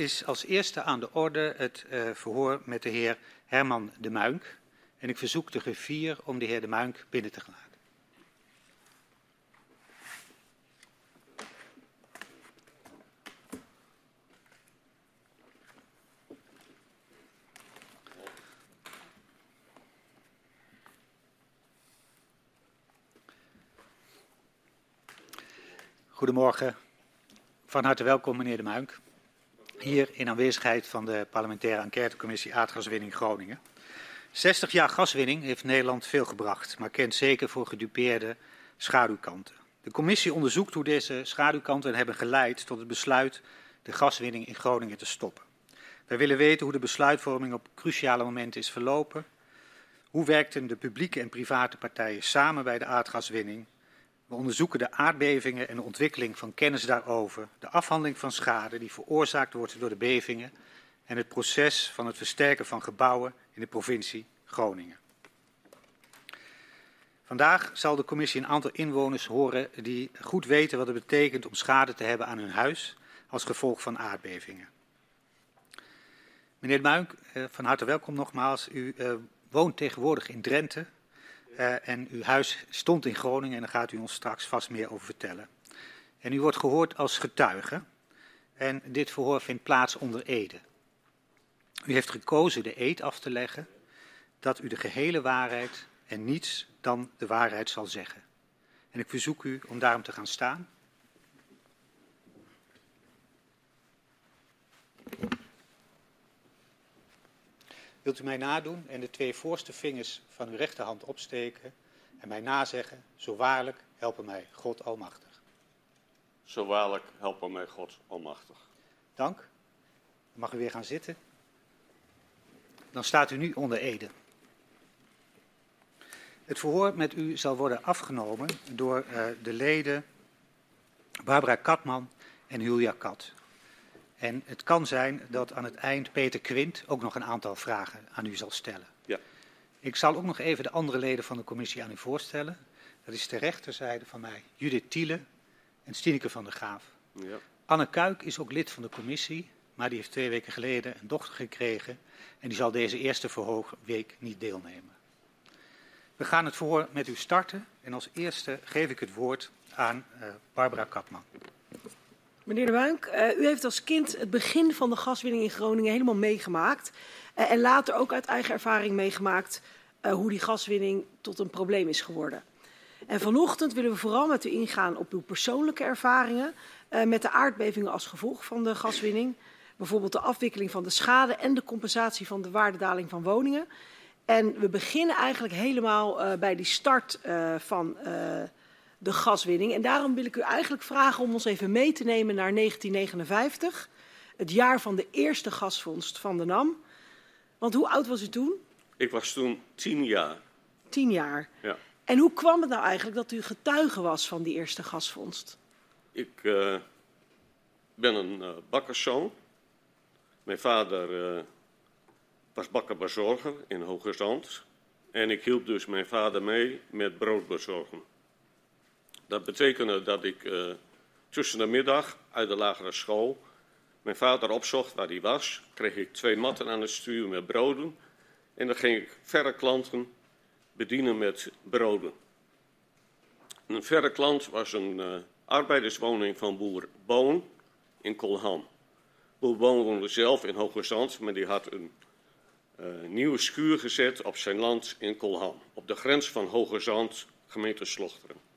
is als eerste aan de orde het uh, verhoor met de heer Herman de Muink. En ik verzoek de griffier om de heer de Muink binnen te laten. Goedemorgen. Van harte welkom, meneer De Muink. Hier in aanwezigheid van de parlementaire enquêtecommissie Aardgaswinning Groningen. 60 jaar gaswinning heeft Nederland veel gebracht, maar kent zeker voor gedupeerde schaduwkanten. De commissie onderzoekt hoe deze schaduwkanten hebben geleid tot het besluit de gaswinning in Groningen te stoppen. Wij willen weten hoe de besluitvorming op cruciale momenten is verlopen. Hoe werkten de publieke en private partijen samen bij de aardgaswinning we onderzoeken de aardbevingen en de ontwikkeling van kennis daarover, de afhandeling van schade die veroorzaakt wordt door de bevingen en het proces van het versterken van gebouwen in de provincie Groningen. Vandaag zal de commissie een aantal inwoners horen die goed weten wat het betekent om schade te hebben aan hun huis als gevolg van aardbevingen. Meneer Muink, eh, van harte welkom nogmaals. U uh, woont tegenwoordig in Drenthe, uh, en uw huis stond in Groningen en daar gaat u ons straks vast meer over vertellen. En u wordt gehoord als getuige. En dit verhoor vindt plaats onder Ede. U heeft gekozen de eed af te leggen dat u de gehele waarheid en niets dan de waarheid zal zeggen. En ik verzoek u om daarom te gaan staan. Wilt u mij nadoen en de twee voorste vingers van uw rechterhand opsteken en mij nazeggen, zo waarlijk helpen mij God Almachtig. Zo waarlijk helpen mij God Almachtig. Dank. Dan mag u weer gaan zitten. Dan staat u nu onder ede. Het verhoor met u zal worden afgenomen door uh, de leden Barbara Katman en Julia Kat. En het kan zijn dat aan het eind Peter Quint ook nog een aantal vragen aan u zal stellen. Ja. Ik zal ook nog even de andere leden van de commissie aan u voorstellen. Dat is de rechterzijde van mij Judith Tiele en Stineke van der Graaf. Ja. Anne Kuik is ook lid van de commissie, maar die heeft twee weken geleden een dochter gekregen en die zal deze eerste verhoogweek niet deelnemen. We gaan het verhoor met u starten en als eerste geef ik het woord aan uh, Barbara Kapman. Meneer De Buink, uh, u heeft als kind het begin van de gaswinning in Groningen helemaal meegemaakt. Uh, en later ook uit eigen ervaring meegemaakt uh, hoe die gaswinning tot een probleem is geworden. En vanochtend willen we vooral met u ingaan op uw persoonlijke ervaringen met de aardbevingen als gevolg van de gaswinning. Bijvoorbeeld de afwikkeling van de schade en de compensatie van de waardedaling van woningen. En we beginnen eigenlijk helemaal bij die start van de gaswinning. En daarom wil ik u eigenlijk vragen om ons even mee te nemen naar 1959, het jaar van de eerste gasvondst van de NAM. Want hoe oud was u toen? Ik was toen tien jaar. Tien jaar. Ja. En hoe kwam het nou eigenlijk dat u getuige was van die eerste gasvondst? Ik uh, ben een uh, bakkerszoon. Mijn vader uh, was bakkerbezorger in Hoogezand. En ik hielp dus mijn vader mee met broodbezorgen. Dat betekende dat ik uh, tussen de middag uit de lagere school mijn vader opzocht waar hij was. Kreeg ik twee matten aan het stuur met broden. En dan ging ik verre klanten bedienen met broden. Een verre klant was een uh, arbeiderswoning van boer Boon in Kolham. Boer Boon woonde zelf in Hoogezand, maar die had een uh, nieuwe schuur gezet op zijn land in Kolham. Op de grens van Hoogezand, gemeente Slochteren.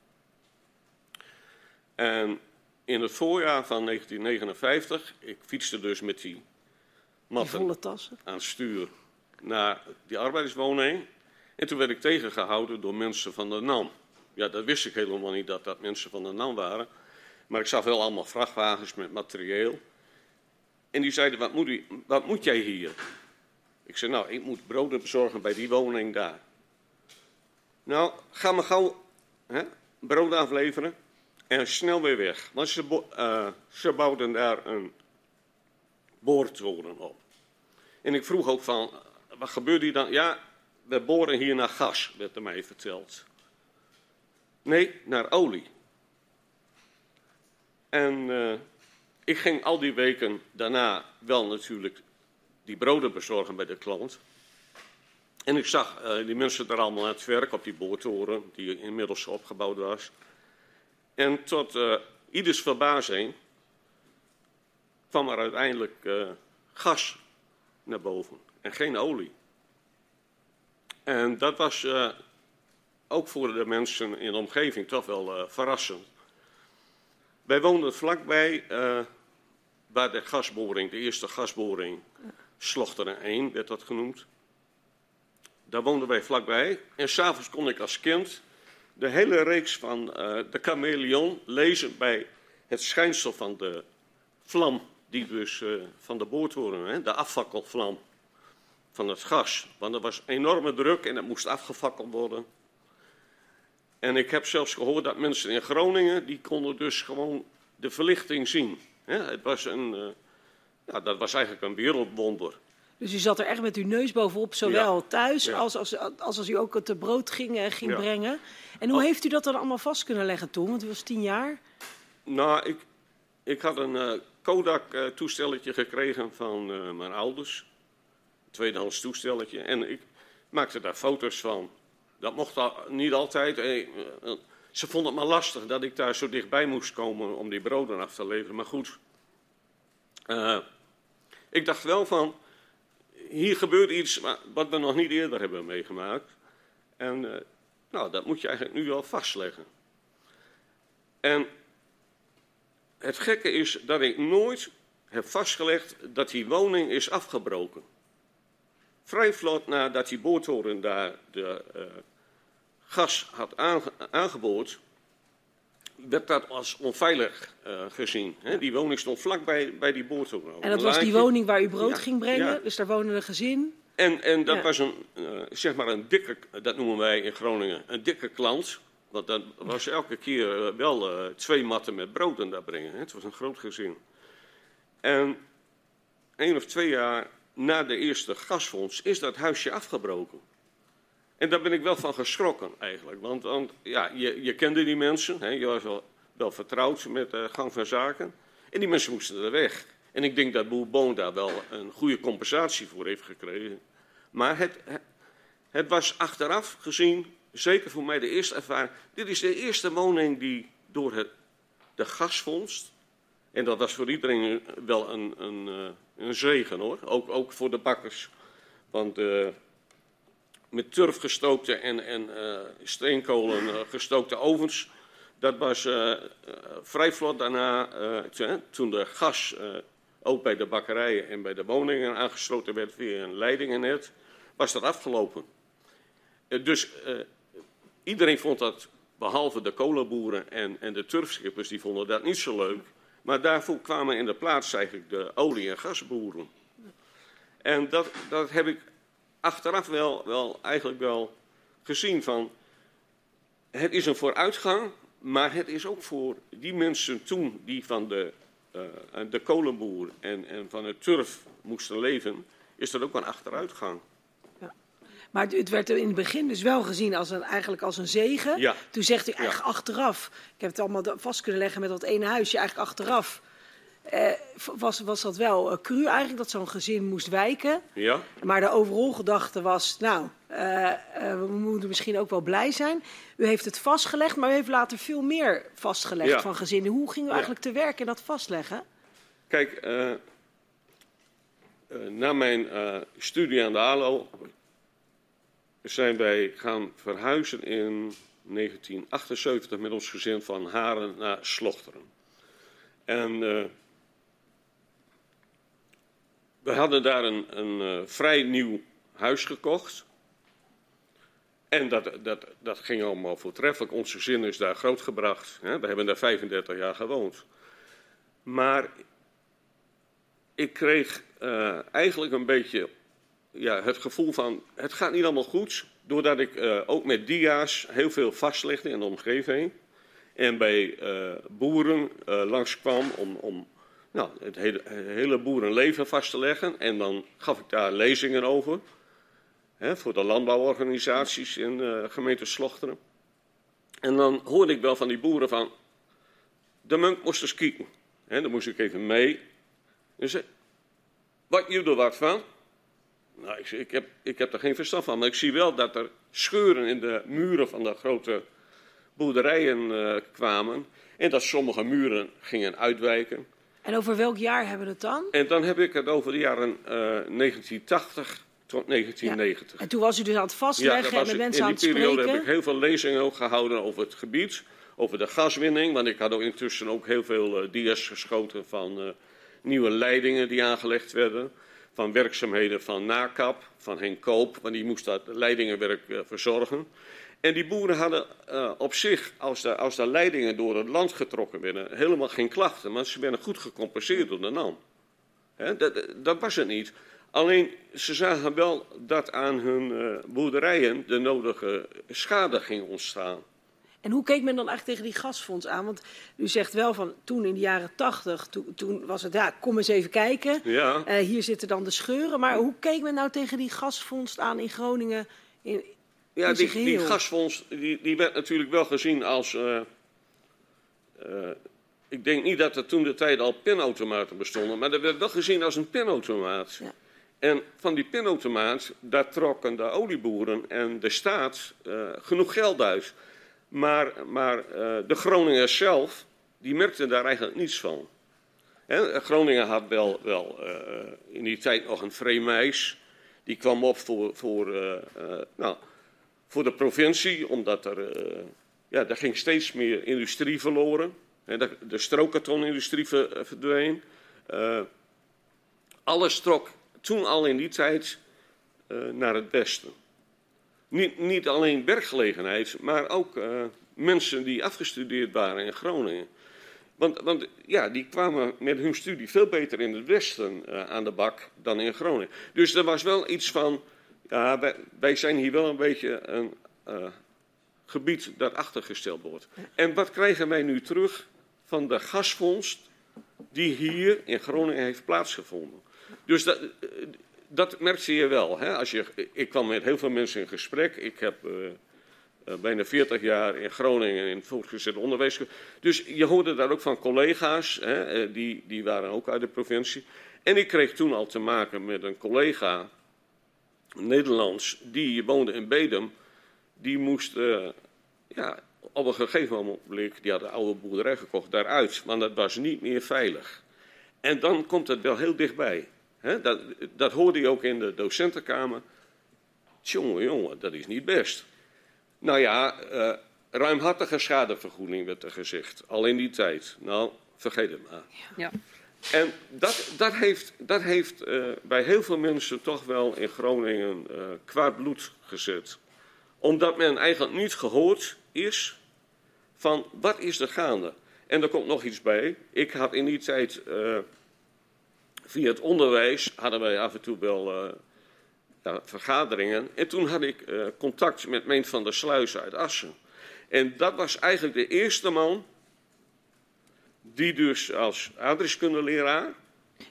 En in het voorjaar van 1959, ik fietste dus met die matten aan stuur naar die arbeiderswoning. En toen werd ik tegengehouden door mensen van de NAM. Ja, dat wist ik helemaal niet dat dat mensen van de NAM waren. Maar ik zag wel allemaal vrachtwagens met materieel. En die zeiden, wat moet, u, wat moet jij hier? Ik zei, nou, ik moet broden bezorgen bij die woning daar. Nou, ga maar gauw hè, brood afleveren en snel weer weg. Want ze, uh, ze bouwden daar een boortoren op. En ik vroeg ook van, wat gebeurt hier dan? Ja, we boren hier naar gas, werd er mij verteld. Nee, naar olie. En uh, ik ging al die weken daarna wel natuurlijk die broden bezorgen bij de klant. En ik zag uh, die mensen er allemaal aan het werk op die boortoren, die inmiddels opgebouwd was. En tot uh, ieders verbazing kwam er uiteindelijk uh, gas naar boven en geen olie. En dat was ook voor de mensen in de omgeving toch wel verrassend. Wij woonden vlakbij waar de gasboring, de eerste gasboring, Slochteren 1 werd dat genoemd. Daar woonden wij vlakbij. En s'avonds kon ik als kind de hele reeks van uh, de chameleon lezen bij het schijnsel van de vlam, die dus uh, van de boortoren, hè, de afvakkelvlam van het gas. Want er was enorme druk en het moest afgefakkeld worden. En ik heb zelfs gehoord dat mensen in Groningen, die konden dus gewoon de verlichting zien. Hè. Het was een, uh, ja, dat was eigenlijk een wereldwonder. Dus u zat er echt met uw neus bovenop, zowel thuis als, als, als als u ook het brood ging, eh, ging brengen. En hoe heeft u dat dan allemaal vast kunnen leggen toen? Want u was tien jaar. Nou, ik, ik had een uh, Kodak-toestelletje gekregen van uh, mijn ouders. Een tweedehands toestelletje. En ik maakte daar foto's van. Dat mocht al, niet altijd. ze vonden het maar lastig dat ik daar zo dichtbij moest komen om die broden af te leveren. Maar goed, ik dacht wel van hier gebeurt iets wat we nog niet eerder hebben meegemaakt. En uh, nou, dat moet je eigenlijk nu al vastleggen. En het gekke is dat ik nooit heb vastgelegd dat die woning is afgebroken. Vrij vlot nadat die boortoren daar de uh, gas had aange aangeboord, werd dat als onveilig uh, gezien. Hè? Die woning stond vlakbij bij die boortoren. En dat was die woning waar u brood ja, ging brengen? Ja. Dus daar woonde een gezin? En, en dat ja. was een, uh, zeg maar een dikke, dat noemen wij in Groningen, een dikke klant. Want dat was elke keer uh, wel twee matten met brood en daar brengen. Hè? Het was een groot gezin. En één of twee jaar na de eerste gasfonds is dat huisje afgebroken. En daar ben ik wel van geschrokken eigenlijk. Want, want ja, je, je, kende die mensen, hè, je was wel, wel vertrouwd met de gang van zaken. En die mensen moesten er weg. En ik denk dat Boer daar wel een goede compensatie voor heeft gekregen. Maar het, het was achteraf gezien, zeker voor mij de eerste ervaring. Dit is de eerste woning die door het, de gasvondst. En dat was voor iedereen wel een, een, eh, een zegen hoor. Ook, ook voor de bakkers. Want uh, met turf gestookte en, en uh, steenkolen uh, gestookte ovens. Dat was uh, vrij vlot daarna, toen de gas ook bij de bakkerijen en bij de woningen aangesloten werd via een leidingennet, was dat afgelopen. dus iedereen vond dat, behalve de kolenboeren en, en de turfschippers, die vonden dat niet zo leuk. Maar daarvoor kwamen in de plaats eigenlijk de olie- en gasboeren. En dat, dat heb ik achteraf wel, wel eigenlijk wel gezien van. Het is een vooruitgang, maar het is ook voor die mensen toen die van de, uh, de kolenboer en, en van het turf moesten leven, is dat ook een achteruitgang. Ja. Maar het werd in het begin dus wel gezien als een, eigenlijk als een zegen. Ja. Toen zegt u eigenlijk ja. achteraf, ik heb het allemaal vast kunnen leggen met dat ene huisje, eigenlijk achteraf uh, was, was dat wel uh, cru eigenlijk, dat zo'n gezin moest wijken. Ja. Maar de overal gedachte was, nou, uh, we moeten misschien ook wel blij zijn. U heeft het vastgelegd, maar u heeft later veel meer vastgelegd ja. van gezinnen. Hoe ging u eigenlijk te werk in dat vastleggen? Kijk, na mijn studie aan de ALO zijn wij gaan verhuizen in 1978 met ons gezin van Haren naar Slochteren. En we hadden daar een, een uh, vrij nieuw huis gekocht. En dat, dat, dat ging allemaal voortreffelijk. Ons gezin is daar grootgebracht. Hè. We hebben daar 35 jaar gewoond. Maar ik kreeg uh, eigenlijk een beetje ja, het gevoel van: het gaat niet allemaal goed. Doordat ik uh, ook met dia's heel veel vastlegde in de omgeving. En bij boeren langskwam om, om nou, het hele, hele boerenleven vast te leggen. En dan gaf ik daar lezingen over. Hè, voor de landbouworganisaties in uh, gemeente Slochteren. En dan hoorde ik wel van die boeren van. De munk moest eens kijken. En dan moest ik even mee. En zei, wat je er wat van? Nou, ik, ik, heb, ik heb er geen verstand van, maar ik zie wel dat er scheuren in de muren van de grote boerderijen uh, kwamen. En dat sommige muren gingen uitwijken. En over welk jaar hebben we het dan? En dan heb ik het over de jaren uh, 1980 tot 1990. Ja. En toen was u dus aan het vastleggen ja, en met mensen aan het spreken? In die periode heb ik heel veel lezingen ook gehouden over het gebied. Over de gaswinning, want ik had ook intussen ook heel veel uh, dia's geschoten van uh, nieuwe leidingen die aangelegd werden. Van werkzaamheden van NACAP, van Henk Koop, want die moest dat leidingenwerk verzorgen. En die boeren hadden uh, op zich, als de, als leidingen door het land getrokken werden, helemaal geen klachten. Maar ze werden goed gecompenseerd door de NAM. He, dat, dat, was het niet. Alleen ze zagen wel dat aan hun uh, boerderijen de nodige schade ging ontstaan. En hoe keek men dan eigenlijk tegen die gasfonds aan? Want u zegt wel van toen in de jaren tachtig, toen, toen, was het ja, kom eens even kijken. Ja. Uh, hier zitten dan de scheuren. Maar hoe keek men nou tegen die gasfonds aan in Groningen? In, ja, die, die, gasfonds die, die werd natuurlijk wel gezien als. Uh, uh, ik denk niet dat er toen de tijd al pinautomaten bestonden, maar dat werd wel gezien als een pinautomaat. Ja. En van die pinautomaat, daar trokken de olieboeren en de staat uh, genoeg geld uit. Maar, maar de Groningers zelf, die merkten daar eigenlijk niets van. He, Groningen had wel, wel in die tijd nog een vreemijs. Die kwam op voor, voor, nou, voor de provincie, omdat er, ja, er ging steeds meer industrie verloren. De, de strookkartonindustrie verdween. alles trok toen al in die tijd naar het westen. Niet, niet, alleen werkgelegenheid, maar ook mensen die afgestudeerd waren in Groningen. Want, want, ja, die kwamen met hun studie veel beter in het westen aan de bak dan in Groningen. Dus er was wel iets van, ja, wij, wij zijn hier wel een beetje een gebied dat achtergesteld wordt. En wat krijgen wij nu terug van de gasvondst die hier in Groningen heeft plaatsgevonden? Dus dat, dat merkte je wel. Hè? Als je, ik kwam met heel veel mensen in gesprek. Ik heb uh, uh, bijna 40 jaar in Groningen in het voortgezet onderwijs. Dus je hoorde daar ook van collega's, hè, die, die waren ook uit de provincie. En ik kreeg toen al te maken met een collega, Nederlands, die woonde in Bedum. Die moest, uh, ja, op een gegeven moment, die had een oude boerderij gekocht, daaruit. Want dat was niet meer veilig. En dan komt het wel heel dichtbij. Dat, dat, hoorde je ook in de docentenkamer. Jongen, jongen, dat is niet best. Nou ja, uh, ruimhartige schadevergoeding werd er gezegd, al in die tijd. Nou, vergeet het maar. Ja. En dat, dat heeft, dat heeft uh, bij heel veel mensen toch wel in Groningen uh, kwaad bloed gezet. Omdat men eigenlijk niet gehoord is van wat is er gaande. En er komt nog iets bij. Ik had in die tijd via het onderwijs hadden wij af en toe wel ja, vergaderingen. En toen had ik contact met Meent van der Sluis uit Assen. En dat was eigenlijk de eerste man die dus als aardrijkskundeleraar...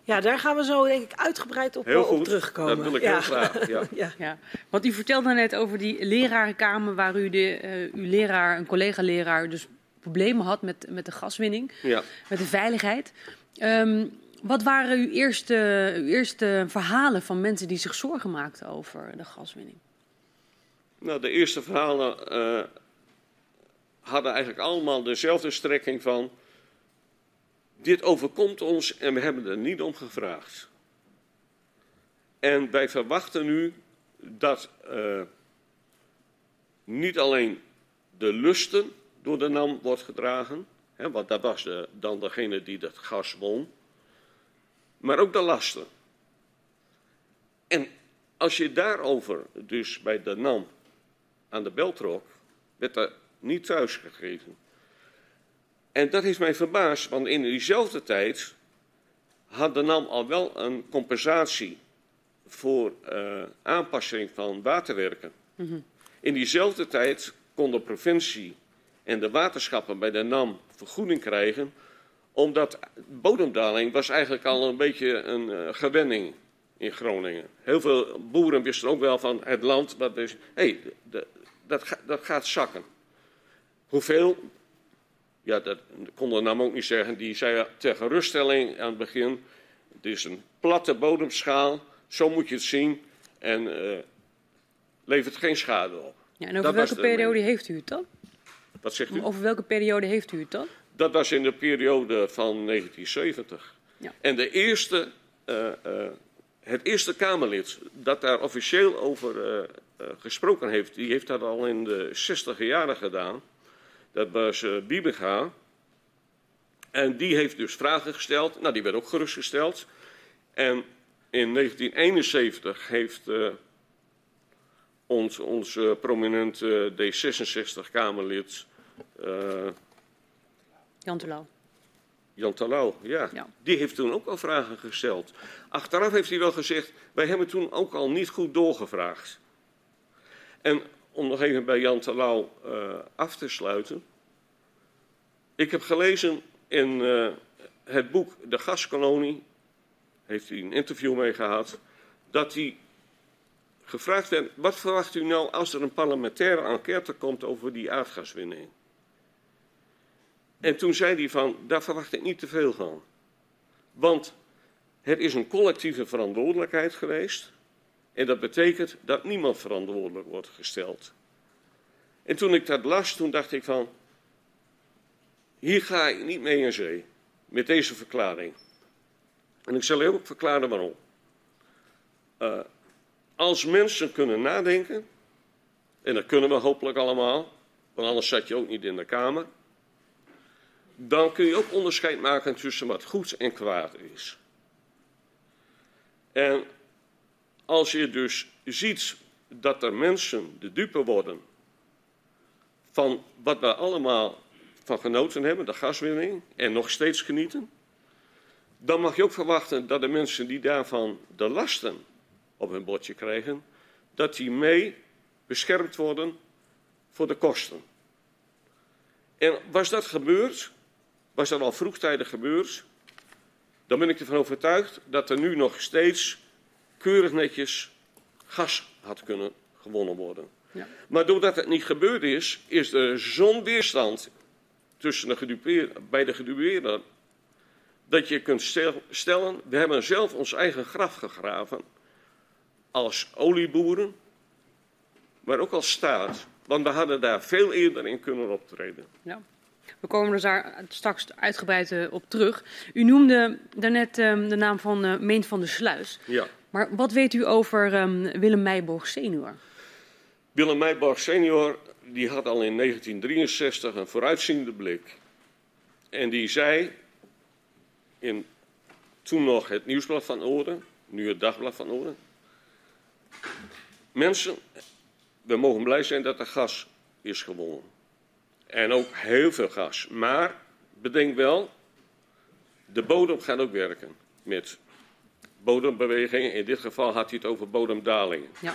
Ja, daar gaan we zo denk ik uitgebreid op, heel op goed, terugkomen. Dat wil ik ja. heel graag. Ja. ja. Ja. Want u vertelde net over die lerarenkamer waar u de, uh, uw leraar, een collega-leraar, dus problemen had met, met de gaswinning, ja. met de veiligheid. Um, wat waren uw eerste, uw eerste verhalen van mensen die zich zorgen maakten over de gaswinning? Nou, de eerste verhalen uh, hadden eigenlijk allemaal dezelfde strekking van. Dit overkomt ons en we hebben er niet om gevraagd. En wij verwachten nu dat uh, niet alleen de lusten door de NAM wordt gedragen, hè, want dat was dan degene die dat gas won maar ook de lasten. En als je daarover dus bij de NAM aan de bel trok, werd er niet thuis gegeven. En dat heeft mij verbaasd, want in diezelfde tijd had de NAM al wel een compensatie voor uh, aanpassing van waterwerken. Mm -hmm. In diezelfde tijd kon de provincie en de waterschappen bij de NAM vergoeding krijgen omdat bodemdaling was eigenlijk al een beetje een uh, gewenning in Groningen. Heel veel boeren wisten ook wel van het land, wat dus, hé, hey, dat, dat gaat zakken. Hoeveel? Ja, dat kon de naam ook niet zeggen, die zei ter geruststelling aan het begin, het is een platte bodemschaal, zo moet je het zien en uh, levert geen schade op. Ja, en over welke periode heeft u het dan? Wat zegt u? Over welke periode heeft u het dan? Dat was in de periode van 1970. Ja. En de eerste, uh, uh, het eerste Kamerlid dat daar officieel over gesproken heeft, die heeft dat al in de 60 jaren gedaan. Dat was uh, Bibega. En die heeft dus vragen gesteld. Nou, die werd ook gerustgesteld. En in 1971 heeft uh, ons, ons uh, prominente D66-Kamerlid. Jan Terlouw. Jan Terlouw, ja. ja. Die heeft toen ook al vragen gesteld. Achteraf heeft hij wel gezegd: wij hebben toen ook al niet goed doorgevraagd. En om nog even bij Jan Terlouw uh, af te sluiten. Ik heb gelezen in uh, het boek De Gaskolonie, heeft hij een interview mee gehad, dat hij gevraagd werd, wat verwacht u nou als er een parlementaire enquête komt over die aardgaswinning? En toen zei hij van, daar verwacht ik niet te veel van. Want het is een collectieve verantwoordelijkheid geweest. En dat betekent dat niemand verantwoordelijk wordt gesteld. En toen ik dat las, toen dacht ik van, hier ga ik niet mee in zee, met deze verklaring. En ik zal u ook verklaren waarom. Uh, als mensen kunnen nadenken, en dat kunnen we hopelijk allemaal, want anders zat je ook niet in de Kamer, dan kun je ook onderscheid maken tussen wat goed en kwaad is. En als je dus ziet dat er mensen de dupe worden van wat we allemaal van genoten hebben, de gaswinning, en nog steeds genieten, dan mag je ook verwachten dat de mensen die daarvan de lasten op hun bordje krijgen, dat die mee beschermd worden voor de kosten. En was dat gebeurd, was dat al vroegtijdig gebeurd, dan ben ik ervan overtuigd dat er nu nog steeds keurig netjes gas had kunnen gewonnen worden. Ja. Maar doordat het niet gebeurd is, is er zo'n weerstand tussen de bij de gedupeerden dat je kunt stellen, we hebben zelf ons eigen graf gegraven als olieboeren, maar ook als staat. Want we hadden daar veel eerder in kunnen optreden. Ja. We komen er daar straks uitgebreid eh, op terug. U noemde daarnet um, de naam van uh, Meent van der Sluis. Ja. Maar wat weet u over um, Willem Meijborg senior? Willem Meijborg senior die had al in 1963 een vooruitziende blik. En die zei in toen nog het Nieuwsblad van Oorden, nu het Dagblad van Oorden. Mensen, we mogen blij zijn dat er gas is gewonnen. En ook heel veel gas. Maar bedenk wel, de bodem gaat ook werken met bodembewegingen. In dit geval had hij het over bodemdalingen. Ja.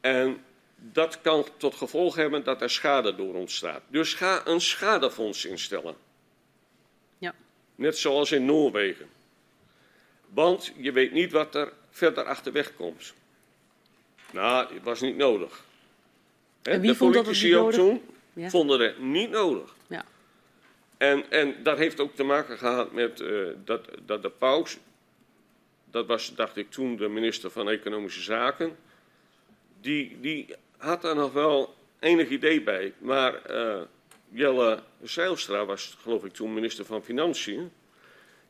En dat kan tot gevolg hebben dat er schade door ontstaat. Dus ga een schadefonds instellen. Ja. Net zoals in Noorwegen. Want je weet niet wat er verder achterweg komt. Nou, het was niet nodig. En wie de vond dat niet ook toen vonden het niet nodig. Ja. En, en dat heeft ook te maken gehad met uh, dat, dat de paus, dat was dacht ik toen de minister van Economische Zaken, die, die had daar nog wel enig idee bij. Maar uh, Jelle Zijlstra was, geloof ik, toen minister van Financiën.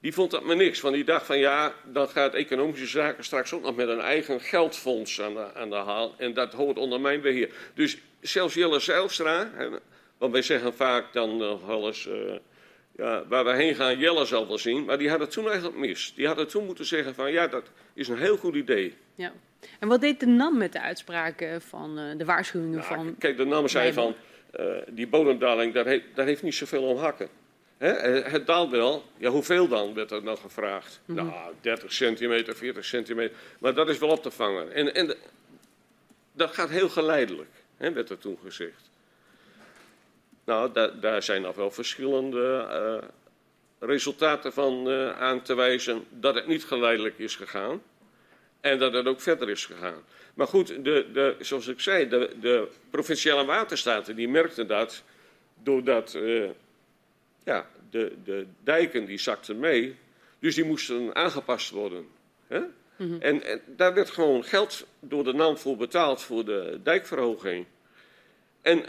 Die vond dat maar niks. Want die dacht van ja, dan gaat economische zaken straks ook nog met een eigen geldfonds aan de, aan de haal. En dat hoort onder mijn beheer. Dus zelfs Jelle Zijlstra, want wij zeggen vaak dan nog wel. Uh, ja, waar we heen gaan, Jelle zal wel zien. Maar die had het toen eigenlijk mis. Die had het toen moeten zeggen van ja, dat is een heel goed idee. Ja. En wat deed de NAM met de uitspraken van uh, de waarschuwingen nou, van... Kijk, de NAM zei van, uh, die bodemdaling, daar, he daar, heeft niet zoveel om hakken. Hè? Eh, het daalt wel. Ja, hoeveel dan, werd er nog gevraagd. Mm -hmm. Nou, 30 centimeter, 40 centimeter. Maar dat is wel op te vangen. En, en dat gaat heel geleidelijk, hè, werd er toen gezegd. Nou, da daar zijn nog wel verschillende uh, resultaten van uh, aan te wijzen dat het niet geleidelijk is gegaan. En dat het ook verder is gegaan. Maar goed, de, de, zoals ik zei, de, de provinciale waterstaten die merkten dat doordat uh, ja, de, de dijken die zakten mee, dus die moesten aangepast worden. Hè? en, en daar werd gewoon geld door de NAM voor betaald voor de dijkverhoging. En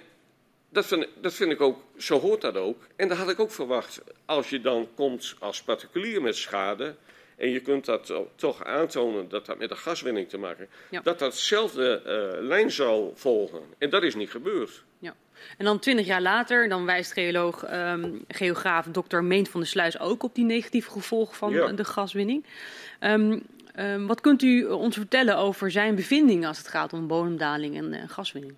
dat vind, dat vind ik ook, zo hoort dat ook. En dat had ik ook verwacht. Als je dan komt als particulier met schade. en je kunt dat toch aantonen dat dat met de gaswinning te maken Ja. dat datzelfde eh, lijn zou volgen. En dat is niet gebeurd. Ja. En dan twintig jaar later, dan wijst geoloog, ehm, geograaf Dr. Meent van der Sluis ook op die negatieve gevolgen van Ja. de gaswinning. Ehm, ehm, wat kunt u ons vertellen over zijn bevindingen als het gaat om bodemdaling en eh, gaswinning?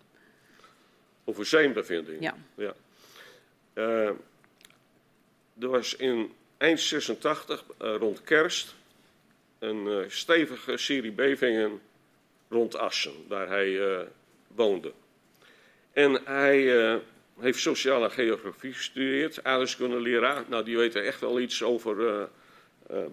Over zijn bevinding. Ja. Ja. Eh, er was in eind 86, eh, rond kerst, een eh, stevige serie bevingen rond Assen, waar hij woonde. En hij heeft sociale geografie gestudeerd, aardrijkskundeleraar. Nou, die weet er echt wel iets over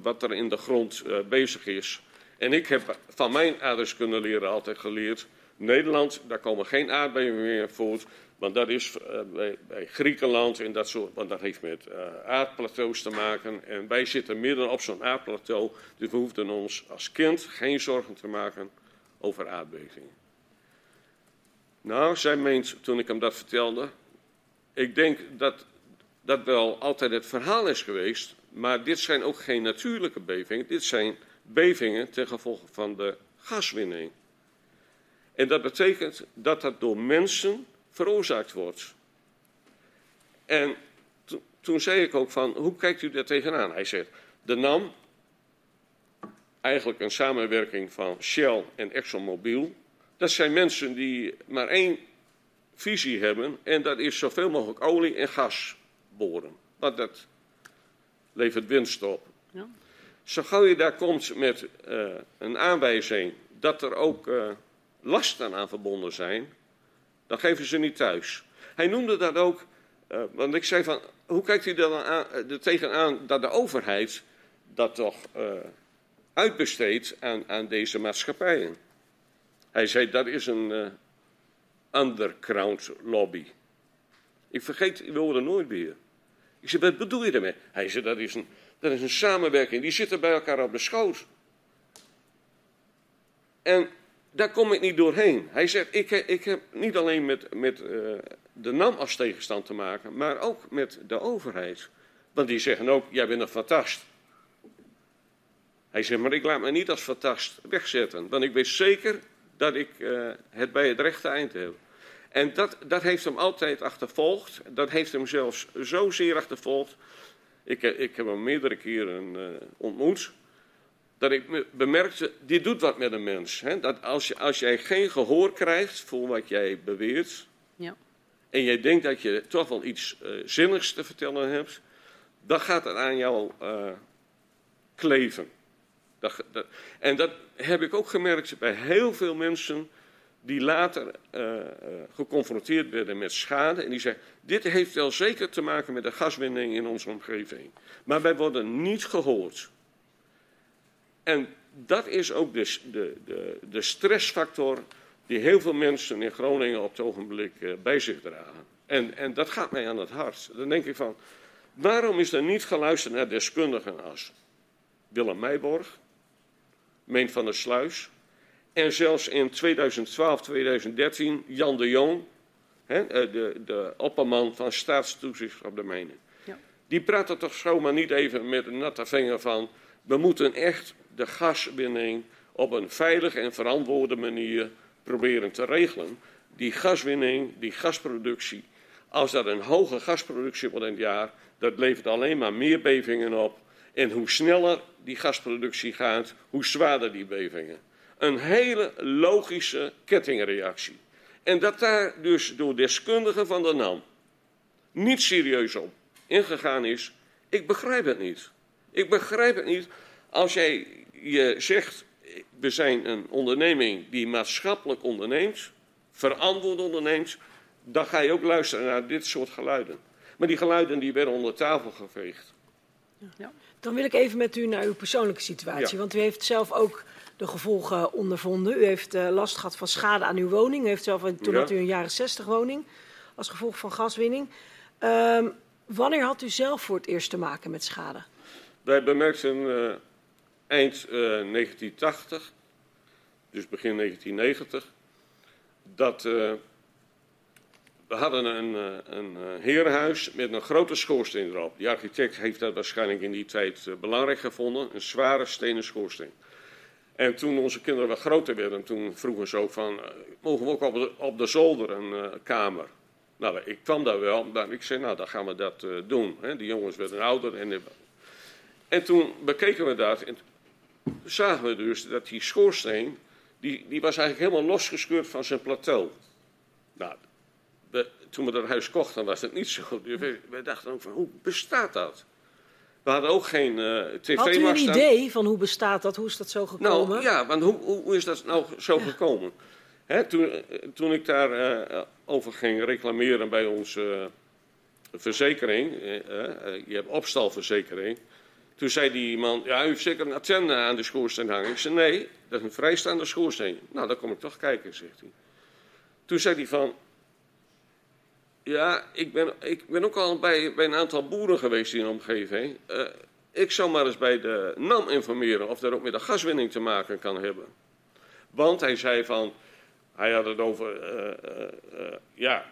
wat er in de grond bezig is. En ik heb van mijn aardrijkskundeleraar altijd geleerd... Nederland, daar komen geen aardbevingen meer voort... Want dat is eh, bij, Griekenland en dat soort, want dat heeft met eh, aardplateaus te maken. En wij zitten midden op zo'n aardplateau, dus we hoefden ons als kind geen zorgen te maken over aardbevingen. Nou, zij meent, toen ik hem dat vertelde, ik denk dat dat wel altijd het verhaal is geweest, maar dit zijn ook geen natuurlijke bevingen, dit zijn bevingen ten gevolge van de gaswinning. En dat betekent dat dat door mensen veroorzaakt wordt. En to- toen zei ik ook van, hoe kijkt u daar tegenaan? Hij zegt, de NAM, eigenlijk een samenwerking van Shell en ExxonMobil, dat zijn mensen die maar één visie hebben en dat is zoveel mogelijk olie en gas boren. Want dat levert winst op. Ja. Zo gauw je daar komt met eh, een aanwijzing dat er ook eh, lasten aan verbonden zijn, dan geven ze niet thuis. Hij noemde dat ook, eh, want ik zei van, hoe kijkt u dan aan, eh, er tegenaan dat de overheid dat toch eh, uitbesteedt aan, aan deze maatschappijen? Hij zei, dat is een underground lobby. Ik vergeet die woorden nooit meer. Ik zei, wat bedoel je daarmee? Hij zei, dat is een, dat is een samenwerking. Die zitten bij elkaar op de schoot. En daar kom ik niet doorheen. Hij zegt, ik, ik heb niet alleen met, met eh, de NAM als tegenstand te maken, maar ook met de overheid. Want die zeggen ook, jij bent een fantast. Hij zegt, maar ik laat me niet als fantast wegzetten. Want ik weet zeker dat ik eh, het bij het rechte eind heb. En dat, dat heeft hem altijd achtervolgd. Dat heeft hem zelfs zozeer achtervolgd. Ik, ik heb hem meerdere keren eh, ontmoet. Dat ik me- bemerkte, dit doet wat met een mens. Hè? Dat als, je, als jij geen gehoor krijgt voor wat jij beweert. Ja. En jij denkt dat je toch wel iets eh, zinnigs te vertellen hebt. Dan gaat het aan jou eh, kleven. Dat, dat- en dat heb ik ook gemerkt bij heel veel mensen die later eh, geconfronteerd werden met schade. En die zeggen, dit heeft wel zeker te maken met de gaswinning in onze omgeving. Maar wij worden niet gehoord. En dat is ook de, de, de, de stressfactor die heel veel mensen in Groningen op het ogenblik eh, bij zich dragen. En, en dat gaat mij aan het hart. Dan denk ik van, waarom is er niet geluisterd naar deskundigen als Willem Meijborg, Meen van der Sluis en zelfs in 2012, 2013 Jan de Jong, hè, eh, de, de opperman van staatstoezicht op de mijnen. Ja. Die praten toch zomaar niet even met een natte vinger van, we moeten echt de gaswinning op een veilige en verantwoorde manier proberen te regelen. Die gaswinning, die gasproductie, als dat een hoge gasproductie wordt in het jaar, dat levert alleen maar meer bevingen op. En hoe sneller die gasproductie gaat, hoe zwaarder die bevingen. Een hele logische kettingreactie. En dat daar dus door deskundigen van de NAM niet serieus op ingegaan is, ik begrijp het niet. Ik begrijp het niet als jij je zegt, we zijn een onderneming die maatschappelijk onderneemt, verantwoord onderneemt, dan ga je ook luisteren naar dit soort geluiden. Maar die geluiden die werden onder tafel geveegd. Dan wil ik even met u naar uw persoonlijke situatie. Ja. Want u heeft zelf ook de gevolgen ondervonden. U heeft eh, last gehad van schade aan uw woning. U heeft zelf, een- toen Ja. had u een jaren 60 woning als gevolg van gaswinning. Ehm, Wanneer had u zelf voor het eerst te maken met schade? Wij bemerkten uh, eind uh, 1980, dus begin 1990, dat uh, we hadden een, een herenhuis met een grote schoorsteen erop. De architect heeft dat waarschijnlijk in die tijd belangrijk gevonden, een zware stenen schoorsteen. En toen onze kinderen wat groter werden, toen vroegen ze ook van, mogen we ook op de, op de zolder een kamer? Nou, ik kwam daar wel, maar ik zei, nou, dan gaan we dat doen. Die jongens werden ouder. En, en toen bekeken we dat en zagen we dus dat die schoorsteen, die, die was eigenlijk helemaal losgescheurd van zijn plateau. Nou, we, toen we dat huis kochten was het niet zo. Dus we, we, dachten ook van, hoe bestaat dat? We hadden ook geen uh, tv Had u een idee van hoe bestaat dat? Hoe is dat zo gekomen? Nou, ja, want hoe, hoe is dat nou zo ja. gekomen? Hè, toen, toen, ik daar uh, over ging reclameren bij onze uh, verzekering, je hebt opstalverzekering, toen zei die man, ja, u heeft zeker een antenne aan de schoorsteen hangen. Ik zei, nee, dat is een vrijstaande schoorsteen. Nou, dan kom ik toch kijken, zegt hij. Toen zei hij van, ja, ik ben, ik ben ook al bij, bij een aantal boeren geweest in de omgeving. ik zou maar eens bij de NAM informeren of dat ook met de gaswinning te maken kan hebben. Want hij zei van, hij had het over, uh, ja,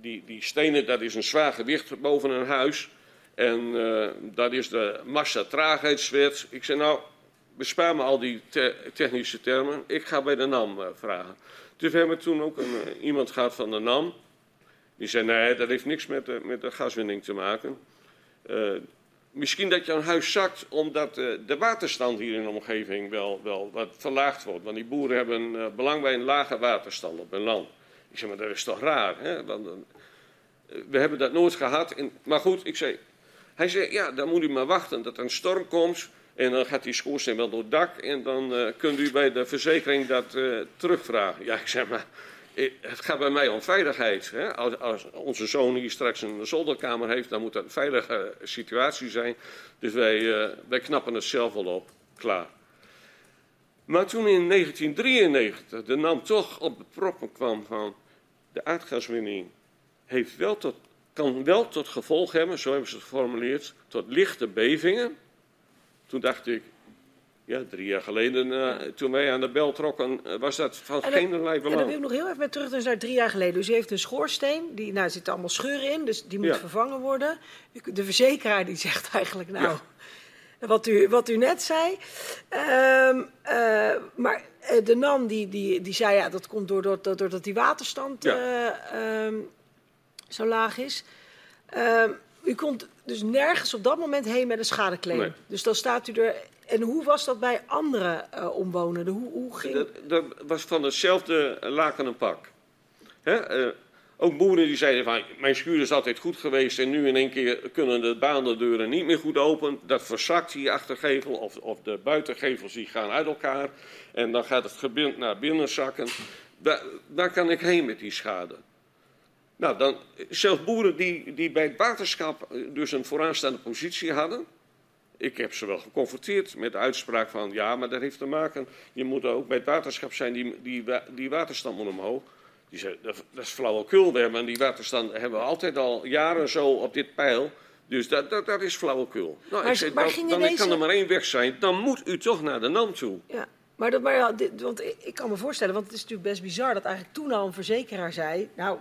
die, die stenen, dat is een zwaar gewicht boven een huis. En dat is de massa-traagheidswet. Ik zei, nou, bespaar me al die te technische termen. Ik ga bij de NAM vragen. Dus we hebben toen ook een, iemand gehad van de NAM. Die zei, nee, dat heeft niks met de, met de gaswinning te maken. Misschien dat je een huis zakt omdat uh, de waterstand hier in de omgeving wel, wel wat verlaagd wordt. Want die boeren hebben uh, belang bij een lage waterstand op hun land. Ik zeg, maar dat is toch raar, hè? Uh, we hebben dat nooit gehad. Maar goed, ik zei, hij zei, ja, dan moet u maar wachten dat er een storm komt. En dan gaat die schoorsteen wel door het dak. En dan kunt u bij de verzekering dat terugvragen. Ja, ik zeg maar, het gaat bij mij om veiligheid. Hè? Als, onze zoon hier straks een zolderkamer heeft, dan moet dat een veilige situatie zijn. Dus wij, wij knappen het zelf wel op. Klaar. Maar toen in 1993 de NAM toch op de proppen kwam van de aardgaswinning heeft wel tot, kan wel tot gevolg hebben, zo hebben ze het geformuleerd, tot lichte bevingen. Toen dacht ik, ja, drie jaar geleden, uh, toen wij aan de bel trokken, uh, was dat van geen belang. En dan wil ik nog heel even met terug dus naar drie jaar geleden. Dus u heeft een schoorsteen, die, nou, er zitten allemaal scheuren in, dus die moet ja. vervangen worden. De verzekeraar die zegt eigenlijk, nou, ja. wat, u, wat u net zei. Um, uh, maar de NAM die, die, die zei, ja, dat komt doordat, doordat die waterstand ja. um, zo laag is. Um, u komt dus nergens op dat moment heen met een schadeclaim. Nee. Dus dan staat u er en hoe was dat bij andere uh, omwonenden? Hoe, hoe ging... dat, dat, was van hetzelfde laken en pak. Hè? Uh, ook boeren die zeiden van, mijn schuur is altijd goed geweest en nu in één keer kunnen de baandendeuren niet meer goed open. Dat verzakt die achtergevel of, of de buitengevels die gaan uit elkaar. En dan gaat het gebind naar binnen zakken. Daar, daar kan ik heen met die schade. Nou, dan, zelfs boeren die, die bij het waterschap dus een vooraanstaande positie hadden, ik heb ze wel geconfronteerd met de uitspraak van ja, maar dat heeft te maken, je moet ook bij het waterschap zijn, die, die, die waterstand moet omhoog. Die zei, dat, dat is flauwekul, we hebben die waterstand hebben we altijd al jaren zo op dit pijl. Dus dat, dat, dat is flauwekul. Nou, maar, ik zei, maar dan, dan deze... kan er maar één weg zijn, dan moet u toch naar de NAM toe. Ja. Maar, dat, maar ja, dit, want ik kan me voorstellen, want het is natuurlijk best bizar dat eigenlijk toen al een verzekeraar zei, nou,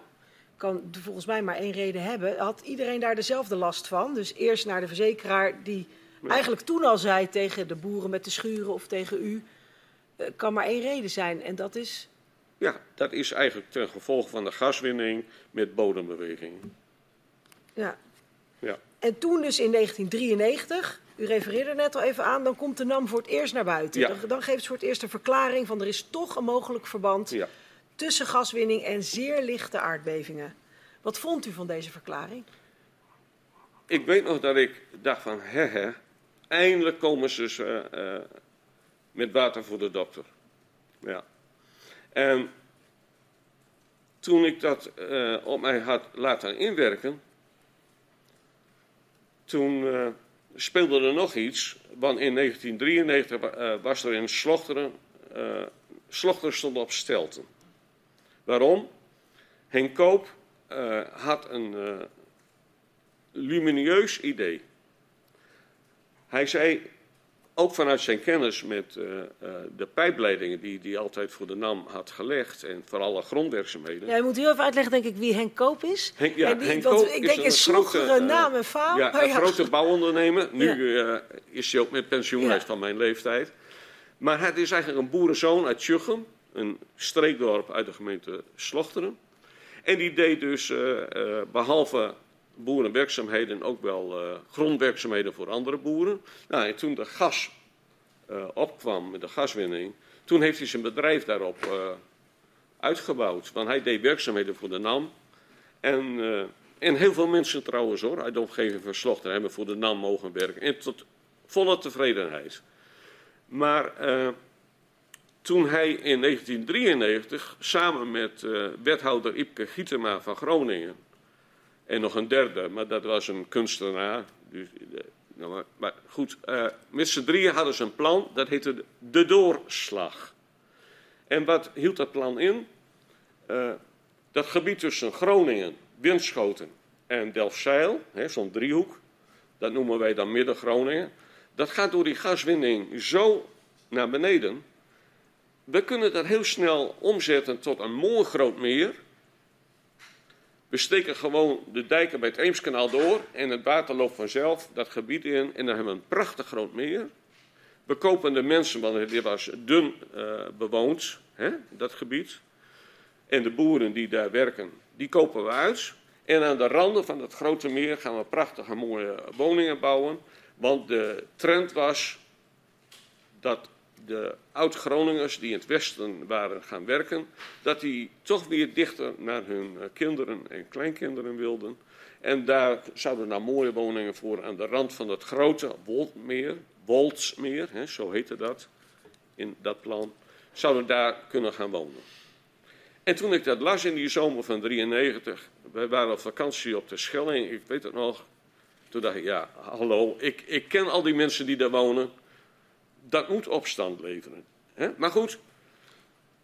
kan volgens mij maar één reden hebben. Had iedereen daar dezelfde last van? Dus eerst naar de verzekeraar die eigenlijk toen al zei tegen de boeren met de schuren of tegen u, uh, kan maar één reden zijn en dat is. Ja, dat is eigenlijk ten gevolge van de gaswinning met bodembeweging. Ja. ja. En toen dus in 1993, u refereerde net al even aan, dan komt de NAM voor het eerst naar buiten. Ja. Dan, dan, geeft ze voor het eerst een verklaring van er is toch een mogelijk verband ja. Tussen gaswinning en zeer lichte aardbevingen. Wat vond u van deze verklaring? Ik weet nog dat ik dacht van, hè Eindelijk komen ze uh, uh, met water voor de dokter. Ja. En toen ik dat uh, op mij had laten inwerken, toen speelde er nog iets. Want in 1993 was er in Slochteren, Slochteren stond op stelten. Waarom? Henk Koop had een lumineus idee. Hij zei, ook vanuit zijn kennis met uh, uh, de pijpleidingen die hij altijd voor de NAM had gelegd en voor alle grondwerkzaamheden. Ja, je moet heel even uitleggen, denk ik, wie Henk Koop is. Henk, ja, die, Henk Koop ik is denk een sloegere uh, naam en faam. Ja, een grote bouwondernemer. Nu Ja. is hij ook met pensioen, hij is van mijn leeftijd. Maar het is eigenlijk een boerenzoon uit Tjuchem, een streekdorp uit de gemeente Slochteren. En die deed dus eh, eh, behalve boerenwerkzaamheden ook wel eh, grondwerkzaamheden voor andere boeren. Nou, en toen de gas opkwam met de gaswinning, toen heeft hij zijn bedrijf daarop uitgebouwd. Want hij deed werkzaamheden voor de NAM. En, en heel veel mensen trouwens hoor, uit de omgeving van Slochteren hebben voor de NAM mogen werken. En tot volle tevredenheid. Maar toen hij in 1993 samen met eh, wethouder Ipke Gietema van Groningen en nog een derde, maar dat was een kunstenaar. Dus, eh, nou, maar, goed, eh, met z'n drieën hadden ze een plan, dat heette de- doorslag. En wat hield dat plan in? Dat gebied tussen Groningen, Winschoten en Delfzijl, zo'n driehoek, dat noemen wij dan Midden-Groningen, dat gaat door die gaswinning zo naar beneden. We kunnen dat heel snel omzetten tot een mooi groot meer. We steken gewoon de dijken bij het Eemskanaal door en het water loopt vanzelf dat gebied in en dan hebben we een prachtig groot meer. We kopen de mensen, want dit was dun eh, bewoond, hè, dat gebied. En de boeren die daar werken, die kopen we uit. En aan de randen van het grote meer gaan we prachtige mooie woningen bouwen. Want de trend was dat de oud-Groningers die in het westen waren gaan werken, dat die toch weer dichter naar hun eh, kinderen en kleinkinderen wilden. En daar zouden nou mooie woningen voor aan de rand van het grote Woldmeer, Woldsmeer, hè, zo heette dat in dat plan, zouden daar kunnen gaan wonen. En toen ik dat las in die zomer van 93, wij waren op vakantie op de Schelling, ik weet het nog, toen dacht ik, ja, hallo, ik, ik ken al die mensen die daar wonen, dat moet opstand leveren. Hè? Maar goed,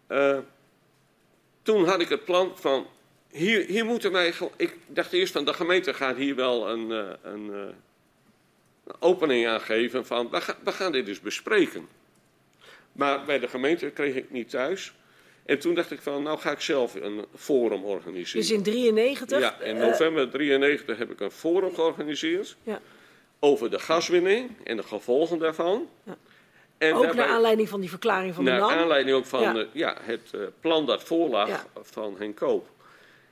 eh, toen had ik het plan van, hier, hier moeten wij, ik dacht eerst van de gemeente gaat hier wel een, eh, een, eh, een opening aan geven van, we, gaan- we gaan dit dus bespreken. Maar bij de gemeente kreeg ik niet thuis. En toen dacht ik van, nou ga ik zelf een forum organiseren. Dus in 93. Ja, in november 93 heb ik een forum georganiseerd Ja. over de gaswinning en de gevolgen daarvan. Ja. En ook daarbij- naar aanleiding van die verklaring van de naar NAM. aanleiding ook van Ja. eh, ja, het eh, plan dat voorlag Ja. van Henk Koop.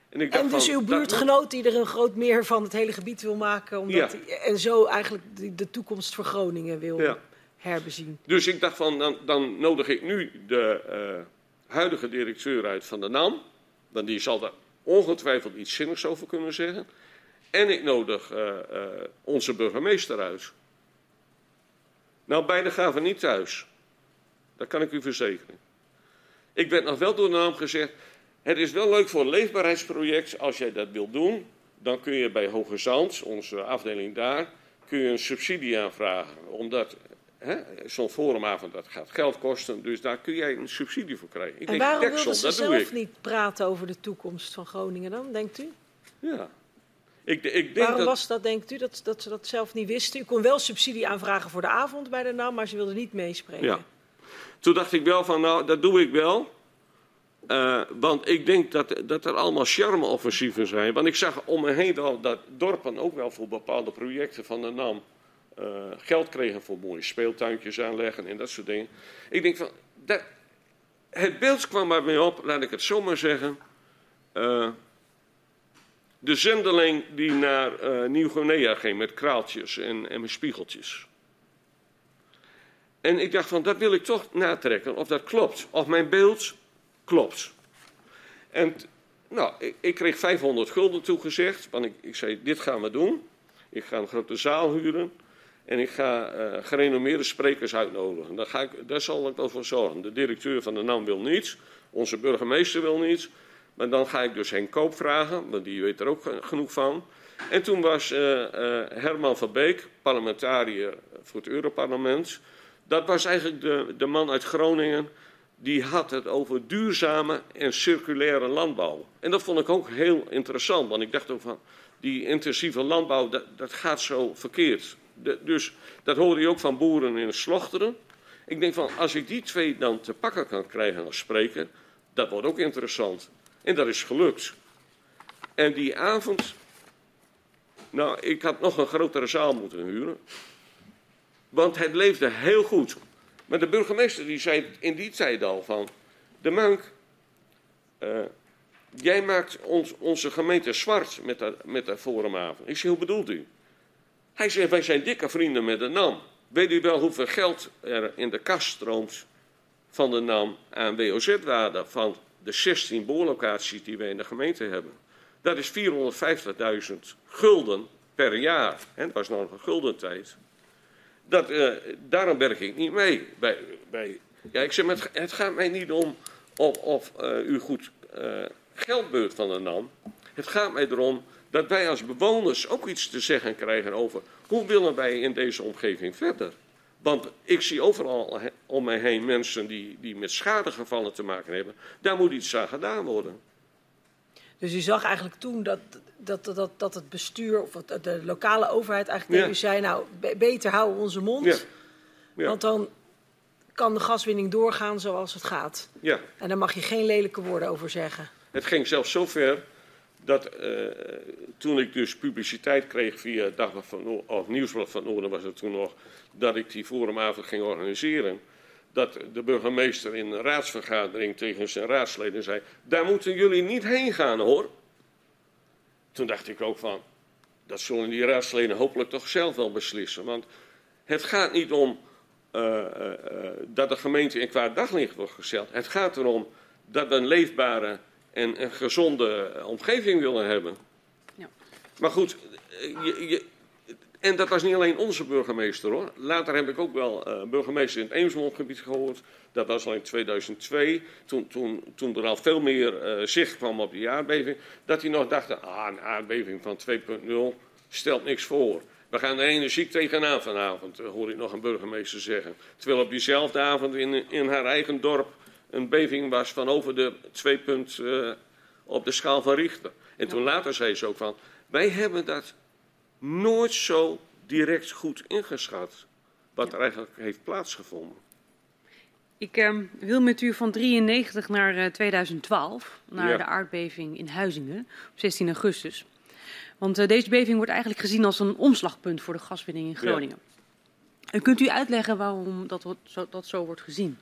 En, ik dacht En dus van, uw buurtgenoot die er een groot meer van het hele gebied wil maken. Omdat Ja. en zo eigenlijk de, de toekomst voor Groningen wil herbezien. Dus ik dacht van, dan, dan nodig ik nu de eh, huidige directeur uit van de NAM. Want die zal daar ongetwijfeld iets zinnigs over kunnen zeggen. En ik nodig onze burgemeester uit. Nou, beide gaven niet thuis. Dat kan ik u verzekeren. Ik werd nog wel door de naam gezegd. Het is wel leuk voor een leefbaarheidsproject. Als jij dat wilt doen, dan kun je bij Hoge Zand, onze afdeling daar, kun je een subsidie aanvragen. Omdat zo'n forumavond dat gaat geld kosten. Dus daar kun jij een subsidie voor krijgen. Ik En denk, waarom wilden ze dat zelf niet praten over de toekomst van Groningen dan, denkt u? Ja. Ik, ik denk Waarom dat, was dat, denkt u, dat, dat ze dat zelf niet wisten? U kon wel subsidie aanvragen voor de avond bij de NAM, maar ze wilden niet meespreken. Ja. Toen dacht ik wel van, nou, dat doe ik wel. Eh, want ik denk dat, dat er allemaal charme-offensieven zijn. Want ik zag om me heen al dat dorpen ook wel voor bepaalde projecten van de NAM eh, geld kregen voor mooie speeltuintjes aanleggen en dat soort dingen. Ik denk van, dat, het beeld kwam bij mij op, laat ik het zo maar zeggen. Eh, de zendeling die naar eh, Nieuw-Guinea ging met kraaltjes en, en met spiegeltjes. En ik dacht van, dat wil ik toch natrekken, of dat klopt. Of mijn beeld klopt. En nou, ik, ik kreeg 500 gulden toegezegd, want ik, ik zei, dit gaan we doen. Ik ga een grote zaal huren en ik ga eh, gerenommeerde sprekers uitnodigen. Daar, ga ik, daar zal ik wel voor zorgen. De directeur van de NAM wil niets, onze burgemeester wil niets. Maar dan ga ik dus Henk Koop vragen, want die weet er ook ge- genoeg van. En toen was eh, eh, Herman van Beek, parlementariër voor het Europarlement. Dat was eigenlijk de, de man uit Groningen. Die had het over duurzame en circulaire landbouw. En dat vond ik ook heel interessant, want ik dacht ook van. die intensieve landbouw, dat, dat gaat zo verkeerd. Dus dat hoorde je ook van boeren in Slochteren. Ik denk van, als ik die twee dan te pakken kan krijgen als spreker, dat wordt ook interessant. En dat is gelukt. En die avond, nou, ik had nog een grotere zaal moeten huren. Want het leefde heel goed. Maar de burgemeester die zei in die tijd al van, de Mank, uh, jij maakt ons, onze gemeente zwart met dat, met dat forumavond. Ik zei, hoe bedoelt u? Hij zei, wij zijn dikke vrienden met de NAM. Weet u wel hoeveel geld er in de kast stroomt van de NAM aan WOZ-waarde van de 16 boorlocaties die wij in de gemeente hebben? Dat is 450.000 gulden per jaar. En dat was nog een guldentijd. Dat, uh, daarom werk ik niet mee. Bij, bij, ja, ik zeg, het, het gaat mij niet om of, of uh, u goed uh, geldbeurt van de NAM. Het gaat mij erom dat wij als bewoners ook iets te zeggen krijgen over hoe willen wij in deze omgeving verder. Want ik zie overal om mij heen mensen die, die met schadegevallen te maken hebben. Daar moet iets aan gedaan worden. Dus u zag eigenlijk toen dat, dat, dat, dat het bestuur of de lokale overheid eigenlijk tegen u zei... nou, beter houden onze mond, ja. Ja. want dan kan de gaswinning doorgaan zoals het gaat. Ja. En daar mag je geen lelijke woorden over zeggen. Het ging zelfs zo ver dat uh, toen ik dus publiciteit kreeg via Dagblad van of Nieuwsblad van Noorden was het toen nog, dat ik die forumavond ging organiseren. Dat de burgemeester in een raadsvergadering tegen zijn raadsleden zei: Daar moeten jullie niet heen gaan hoor. Toen dacht ik ook van: Dat zullen die raadsleden hopelijk toch zelf wel beslissen. Want het gaat niet om uh, uh, dat de gemeente in kwaad daglicht wordt gesteld. Het gaat erom dat een leefbare en een gezonde omgeving willen hebben. Ja. Maar goed, je, je, en dat was niet alleen onze burgemeester hoor. Later heb ik ook wel uh, burgemeester in het Eemsmondgebied gehoord. Dat was al in 2002, toen, toen, toen er al veel meer uh, zicht kwam op die aardbeving. Dat hij nog dacht, ah, een aardbeving van 2.0 stelt niks voor. We gaan er energiek tegenaan vanavond, hoor ik nog een burgemeester zeggen. Terwijl op diezelfde avond in, in haar eigen dorp een beving was van over de 2 punt uh, op de schaal van Richter. En toen later zei ze ook van, wij hebben dat nooit zo direct goed ingeschat, wat ja. er eigenlijk heeft plaatsgevonden. Ik uh, wil met u van 93 naar uh, 2012, naar ja. de aardbeving in Huizingen op 16 augustus. Want uh, deze beving wordt eigenlijk gezien als een omslagpunt voor de gaswinning in Groningen. Ja. En kunt u uitleggen waarom dat, zo, dat zo wordt gezien?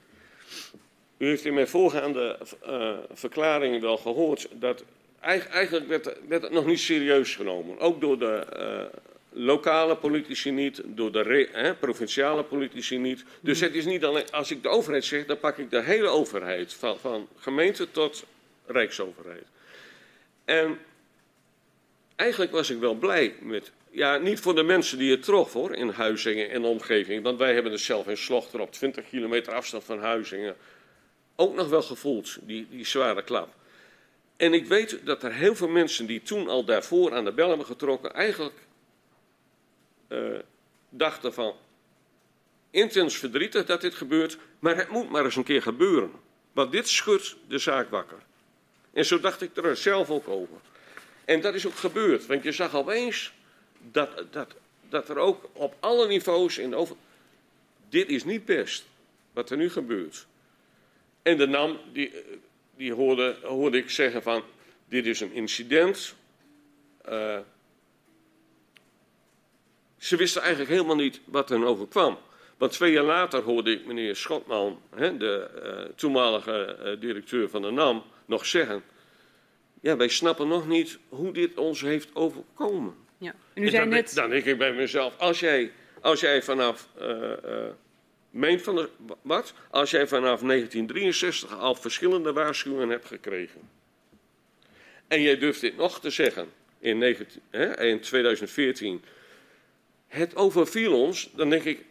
U heeft in mijn voorgaande uh, verklaringen wel gehoord dat eigenlijk werd, werd, het nog niet serieus genomen. Ook door de uh, lokale politici niet, door de hè, provinciale politici niet. Dus het is niet alleen, als ik de overheid zeg, dan pak ik de hele overheid, van, van gemeente tot rijksoverheid. En eigenlijk was ik wel blij met, ja, niet voor de mensen die het trof hoor, in Huizingen en omgeving. Want wij hebben het zelf in Slochter op 20 kilometer afstand van Huizingen ook nog wel gevoeld, die, die zware klap. En ik weet dat er heel veel mensen die toen al daarvoor aan de bel hebben getrokken, eigenlijk uh, dachten van intens verdrietig dat dit gebeurt, maar het moet maar eens een keer gebeuren. Want dit schudt de zaak wakker. En zo dacht ik er zelf ook over. En dat is ook gebeurd, want je zag opeens dat, dat, dat er ook op alle niveaus in over. Dit is niet best wat er nu gebeurt. En de NAM, die, die hoorde, hoorde ik zeggen van, dit is een incident. Uh, ze wisten eigenlijk helemaal niet wat er overkwam. Want twee jaar later hoorde ik meneer Schotman, hè, de uh, toenmalige uh, directeur van de NAM, nog zeggen... Ja, wij snappen nog niet hoe dit ons heeft overkomen. Ja. En u zei dan, net... dan denk ik bij mezelf, als jij, als jij vanaf... Meent van de, wat? Als jij vanaf 1963 al verschillende waarschuwingen hebt gekregen. En jij durft dit nog te zeggen in, 19, hè, in 2014. Het overviel ons, dan denk ik,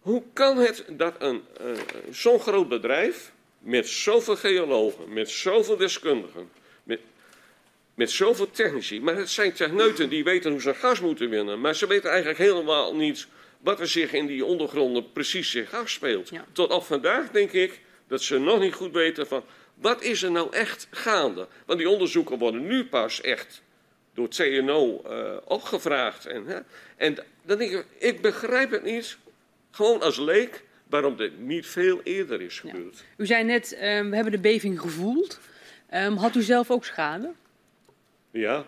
hoe kan het dat een, uh, zo'n groot bedrijf met zoveel geologen, met zoveel deskundigen, met, met zoveel technici, maar het zijn techneuten die weten hoe ze gas moeten winnen, maar ze weten eigenlijk helemaal niet wat er zich in die ondergronden precies zich afspeelt. Ja. Tot op vandaag denk ik dat ze nog niet goed weten van wat is er nou echt gaande. Want die onderzoeken worden nu pas echt door TNO uh, opgevraagd. En, hè, en dan denk ik, ik begrijp het niet, gewoon als leek, waarom dit niet veel eerder is gebeurd. Ja. U zei net, um, we hebben de beving gevoeld. Um, had u zelf ook schade? Ja.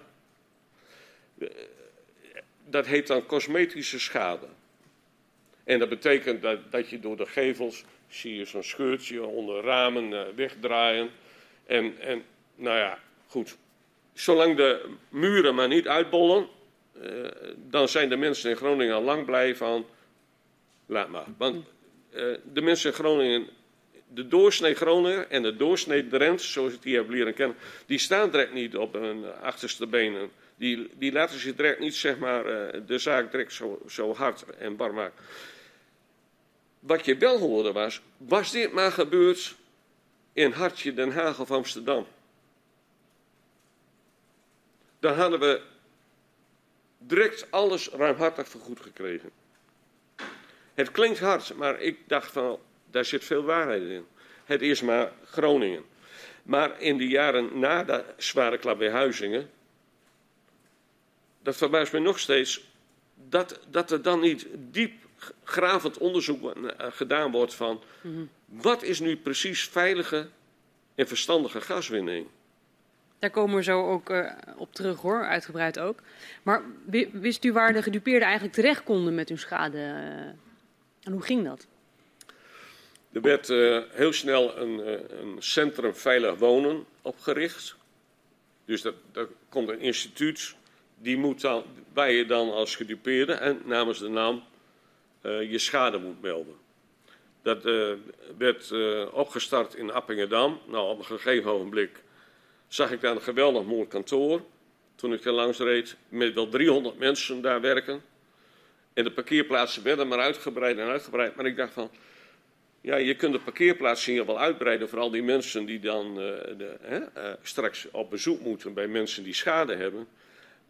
Dat heet dan cosmetische schade. En dat betekent dat, dat je door de gevels zie je zo'n scheurtje onder ramen uh, wegdraaien. En, en nou ja, goed. Zolang de muren maar niet uitbollen, uh, dan zijn de mensen in Groningen al lang blij van. Laat maar. Want uh, de mensen in Groningen, de doorsnee Groninger en de doorsnee Drent, zoals ik die heb leren kennen, die staan direct niet op hun achterste benen. Die, die laten zich direct niet, zeg maar, de zaak direct zo, zo hard en bar maken. Wat je wel hoorde was, was dit maar gebeurd in Hartje, Den Haag of Amsterdam? Dan hadden we direct alles ruimhartig vergoed gekregen. Het klinkt hard, maar ik dacht van, daar zit veel waarheid in. Het is maar Groningen. Maar in de jaren na de zware klap bij Huizingen, dat verbaast me nog steeds, dat, dat er dan niet diep gravend onderzoek gedaan wordt van mm-hmm. wat is nu precies veilige en verstandige gaswinning. Daar komen we zo ook uh, op terug hoor, uitgebreid ook. Maar wist u waar de gedupeerden eigenlijk terecht konden met hun schade? En hoe ging dat? Er werd uh, heel snel een, een, centrum veilig wonen opgericht. Dus dat, dat komt een instituut, die moet dan, waar je dan als gedupeerde en namens de naam uh, je schade moet melden. Dat werd opgestart in Appingedam. Nou, op een gegeven ogenblik zag ik daar een geweldig mooi kantoor. Toen ik er langs reed, met wel 300 mensen daar werken. En de parkeerplaatsen werden maar uitgebreid en uitgebreid. Maar ik dacht van, ja, je kunt de parkeerplaatsen hier wel uitbreiden voor al die mensen die dan de, straks op bezoek moeten bij mensen die schade hebben.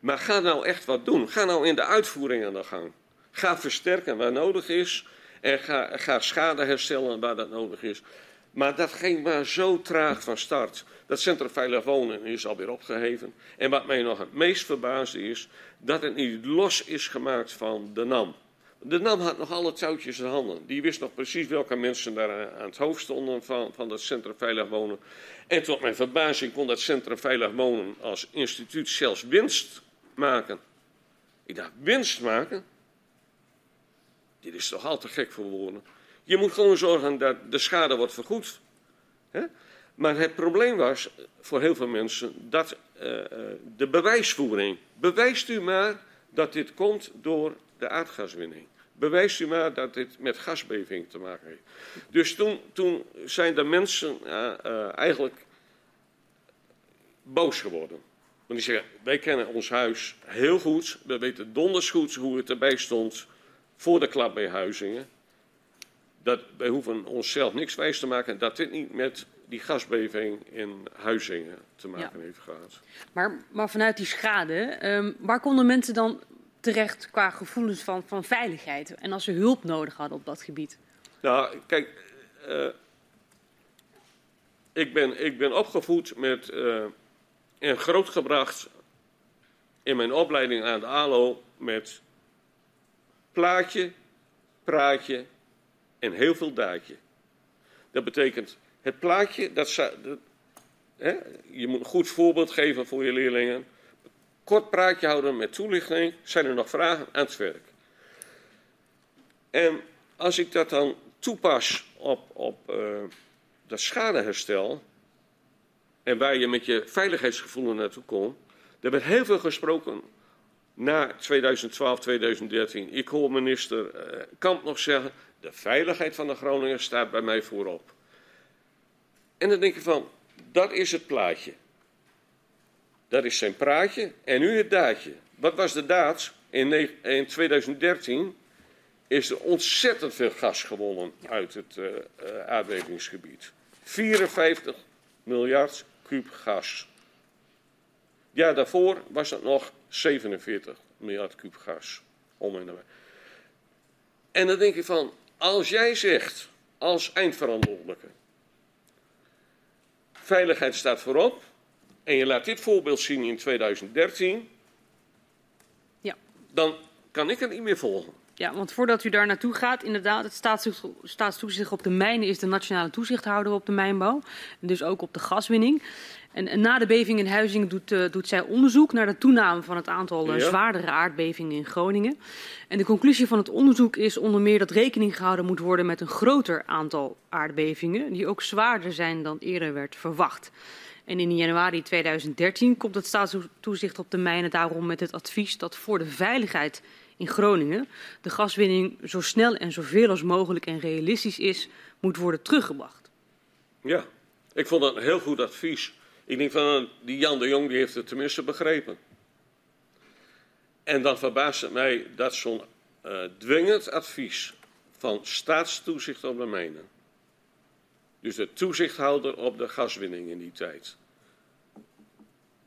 Maar ga nou echt wat doen. Ga nou in de uitvoering aan de gang. Ga versterken waar nodig is. En ga, ga schade herstellen waar dat nodig is. Maar dat ging maar zo traag van start. Dat Centrum Veilig Wonen is alweer opgeheven. En wat mij nog het meest verbaasde is dat het niet los is gemaakt van de NAM. De NAM had nog alle touwtjes in handen. Die wist nog precies welke mensen daar aan het hoofd stonden van, van dat Centrum Veilig Wonen. En tot mijn verbazing kon dat Centrum Veilig Wonen als instituut zelfs winst maken. Ik dacht, winst maken? Dit is toch al te gek voor woorden. Je moet gewoon zorgen dat de schade wordt vergoed. Hè? Maar het probleem was voor heel veel mensen dat uh, de bewijsvoering. Bewijst u maar dat dit komt door de aardgaswinning. Bewijst u maar dat dit met gasbeving te maken heeft. Dus toen, toen zijn de mensen uh, eigenlijk boos geworden. Want die zeggen, wij kennen ons huis heel goed. We weten donders goed hoe het erbij stond voor de klap bij Huizingen. Dat, wij hoeven onszelf niks wijs te maken dat dit niet met die gasbeving in Huizingen te maken ja. heeft gehad. Maar, maar vanuit die schade, um, waar konden mensen dan terecht qua gevoelens van, van veiligheid? En als ze hulp nodig hadden op dat gebied? Nou, kijk, uh, ik, ben, ik ben opgevoed met uh, en grootgebracht in mijn opleiding aan de ALO met plaatje, praatje en heel veel daadje. Dat betekent het plaatje, dat, hè, je moet een goed voorbeeld geven voor je leerlingen. Kort praatje houden met toelichting. Zijn er nog vragen aan het werk? En als ik dat dan toepas op, op uh, dat schadeherstel. En waar je met je veiligheidsgevoel naartoe komt. Er werd heel veel gesproken na 2012, 2013. Ik hoor minister uh, Kamp nog zeggen. De veiligheid van de Groningen staat bij mij voorop. En dan denk je van, dat is het plaatje. Dat is zijn praatje en nu het daadje. Wat was de daad? In, in 2013 is er ontzettend veel gas gewonnen uit het uh, aardbevingsgebied. 54 miljard kuub gas. Ja, daarvoor was het nog 47 miljard kuub gas. Om en nabij. En dan denk je van, als jij zegt als eindverantwoordelijke, veiligheid staat voorop, en je laat dit voorbeeld zien in 2013, dan kan ik het niet meer volgen. Ja, want voordat u daar naartoe gaat, inderdaad, het staatstoezicht op de mijnen is de nationale toezichthouder op de mijnbouw. En dus ook op de gaswinning. En, en na de beving in Huizing doet, uh, doet, zij onderzoek naar de toename van het aantal uh, zwaardere aardbevingen in Groningen. En de conclusie van het onderzoek is onder meer dat rekening gehouden moet worden met een groter aantal aardbevingen, die ook zwaarder zijn dan eerder werd verwacht. En in januari 2013 komt het staatstoezicht op de mijnen daarom met het advies dat voor de veiligheid in Groningen de gaswinning zo snel en zoveel als mogelijk en realistisch is, moet worden teruggebracht. Ja, ik vond dat een heel goed advies. Ik denk van, die Jan de Jong die heeft het tenminste begrepen. En dan verbaast het mij dat zo'n uh, dwingend advies van staatstoezicht op de mijnen, dus de toezichthouder op de gaswinning in die tijd,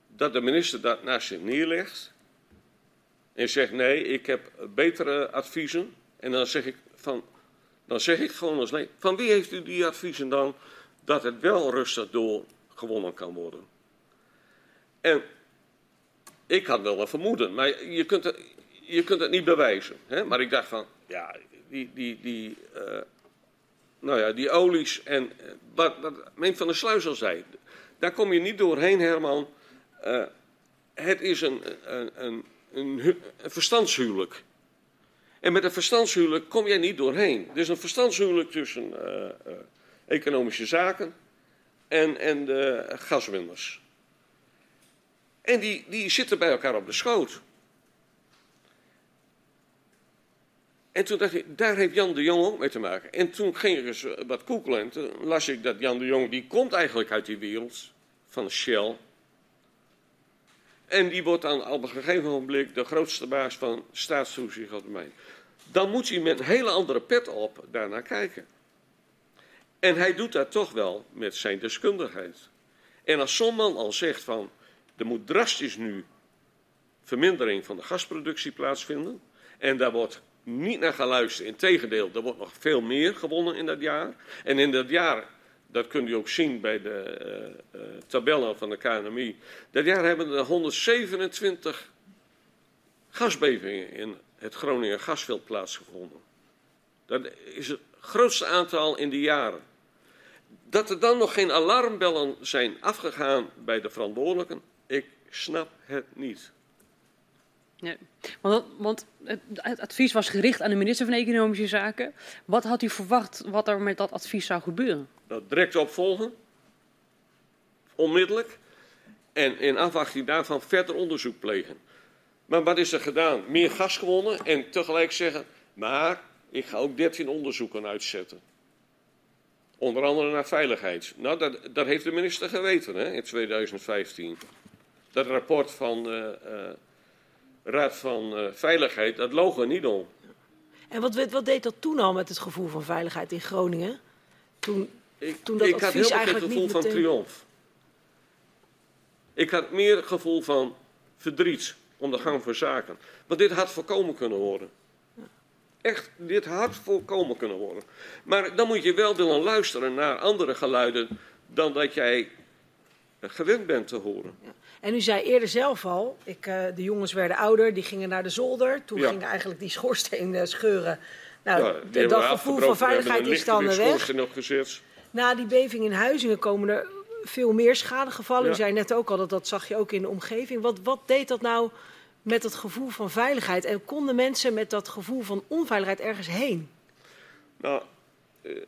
dat de minister dat naast zich neerlegt en zegt nee, ik heb betere adviezen. En dan zeg ik, van, dan zeg ik gewoon als nee, van wie heeft u die adviezen dan dat het wel rustig door gewonnen kan worden? En ik had wel een vermoeden, maar je kunt het, je kunt het niet bewijzen. Hè? Maar ik dacht van, ja, die, die, die, uh, nou ja, die olies en wat, wat Meen van der Sluis al zei, daar kom je niet doorheen, Herman. Uh, het is een, een, een een, verstandshuwelijk. En met een verstandshuwelijk kom jij niet doorheen. Is een verstandshuwelijk tussen uh, uh, economische zaken en, en de gaswiners. En die, die zitten bij elkaar op de schoot. En toen dacht ik, daar heeft Jan de Jong ook mee te maken. En toen ging ik eens wat koekelen en toen las ik dat Jan de Jong, die komt eigenlijk uit die wereld van Shell. En die wordt dan op een gegeven moment de grootste baas van staatstoezicht op. Dan moet hij met een hele andere pet op daarnaar kijken. En hij doet dat toch wel met zijn deskundigheid. En als zo'n man al zegt van, er moet drastisch nu vermindering van de gasproductie plaatsvinden. En daar wordt niet naar geluisterd. Integendeel, er wordt nog veel meer gewonnen in dat jaar. En in dat jaar dat kunt u ook zien bij de uh, uh, tabellen van de KNMI. Dat jaar hebben er 127 gasbevingen in het Groningen gasveld plaatsgevonden. Dat is het grootste aantal in die jaren. Dat er dan nog geen alarmbellen zijn afgegaan bij de verantwoordelijken, ik snap het niet. Ja, want, want het, advies was gericht aan de minister van Economische Zaken. Wat had u verwacht wat er met dat advies zou gebeuren? Dat direct opvolgen, onmiddellijk, en in afwachting daarvan verder onderzoek plegen. Maar wat is er gedaan? Meer gas gewonnen en tegelijk zeggen, maar ik ga ook 13 onderzoeken uitzetten. Onder andere naar veiligheid. Nou, dat, dat heeft de minister geweten hè, in 2015. Dat rapport van uh, uh, Raad van uh, Veiligheid, dat loog er niet om. En wat, wat, deed dat toen al met het gevoel van veiligheid in Groningen? Toen, ik, toen dat ik had heel het gevoel van triomf. Ik had meer gevoel van verdriet om de gang van zaken. Want dit had voorkomen kunnen worden. Echt, dit had voorkomen kunnen worden. Maar dan moet je wel willen luisteren naar andere geluiden dan dat jij gewend bent te horen. Ja. En u zei eerder zelf al, ik, uh, de jongens werden ouder, die gingen naar de zolder. Toen ja. gingen eigenlijk die schoorsteen uh, scheuren. Nou, ja, dat gevoel van veiligheid is dan weg. Opgezet. Na die beving in Huizingen komen er veel meer schadegevallen. U zei net ook al, dat, dat zag je ook in de omgeving. Wat, wat deed dat nou met het gevoel van veiligheid? En konden mensen met dat gevoel van onveiligheid ergens heen? Nou... Uh,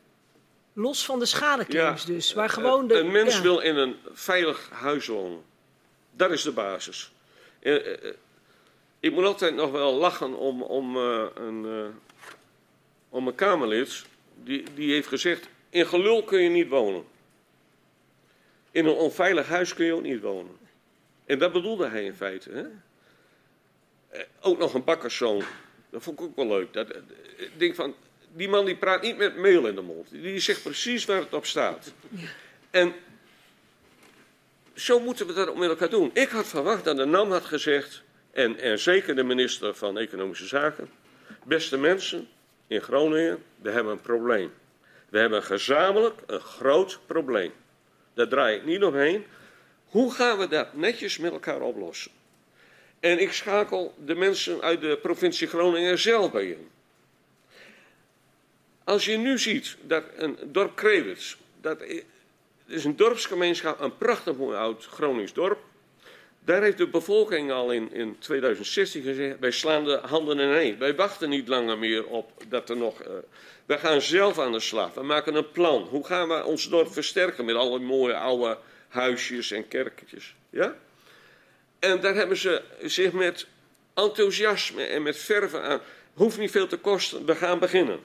Los van de schadeclaims dus, waar gewoon de... Een mens wil in een veilig huis wonen. Dat is de basis. Uh, ik moet altijd nog wel lachen om, om, een, om een Kamerlid. Die, die heeft gezegd: In gelul kun je niet wonen. In een onveilig huis kun je ook niet wonen. En dat bedoelde hij in feite. Hè? ook nog een bakkerszoon. Dat vond ik ook wel leuk. Dat, ik denk van, die man die praat niet met meel in de mond. Die zegt precies waar het op staat. Ja. En zo moeten we dat met elkaar doen. Ik had verwacht dat de NAM had gezegd, en, en zeker de minister van Economische Zaken, beste mensen in Groningen, we hebben een probleem. We hebben gezamenlijk een groot probleem. Daar draai ik niet omheen. Hoe gaan we dat netjes met elkaar oplossen? En ik schakel de mensen uit de provincie Groningen zelf bij in. Als je nu ziet dat een dorp Krewits, dat is een dorpsgemeenschap, een prachtig mooi oud Gronings dorp. Daar heeft de bevolking al in, in 2016 gezegd: wij slaan de handen ineen. Wij wachten niet langer meer op dat er nog. Uh, wij gaan zelf aan de slag. We maken een plan. Hoe gaan we ons dorp versterken met alle mooie oude huisjes en kerkjes? Ja? En daar hebben ze zich met enthousiasme en met verven aan. Hoeft niet veel te kosten, we gaan beginnen.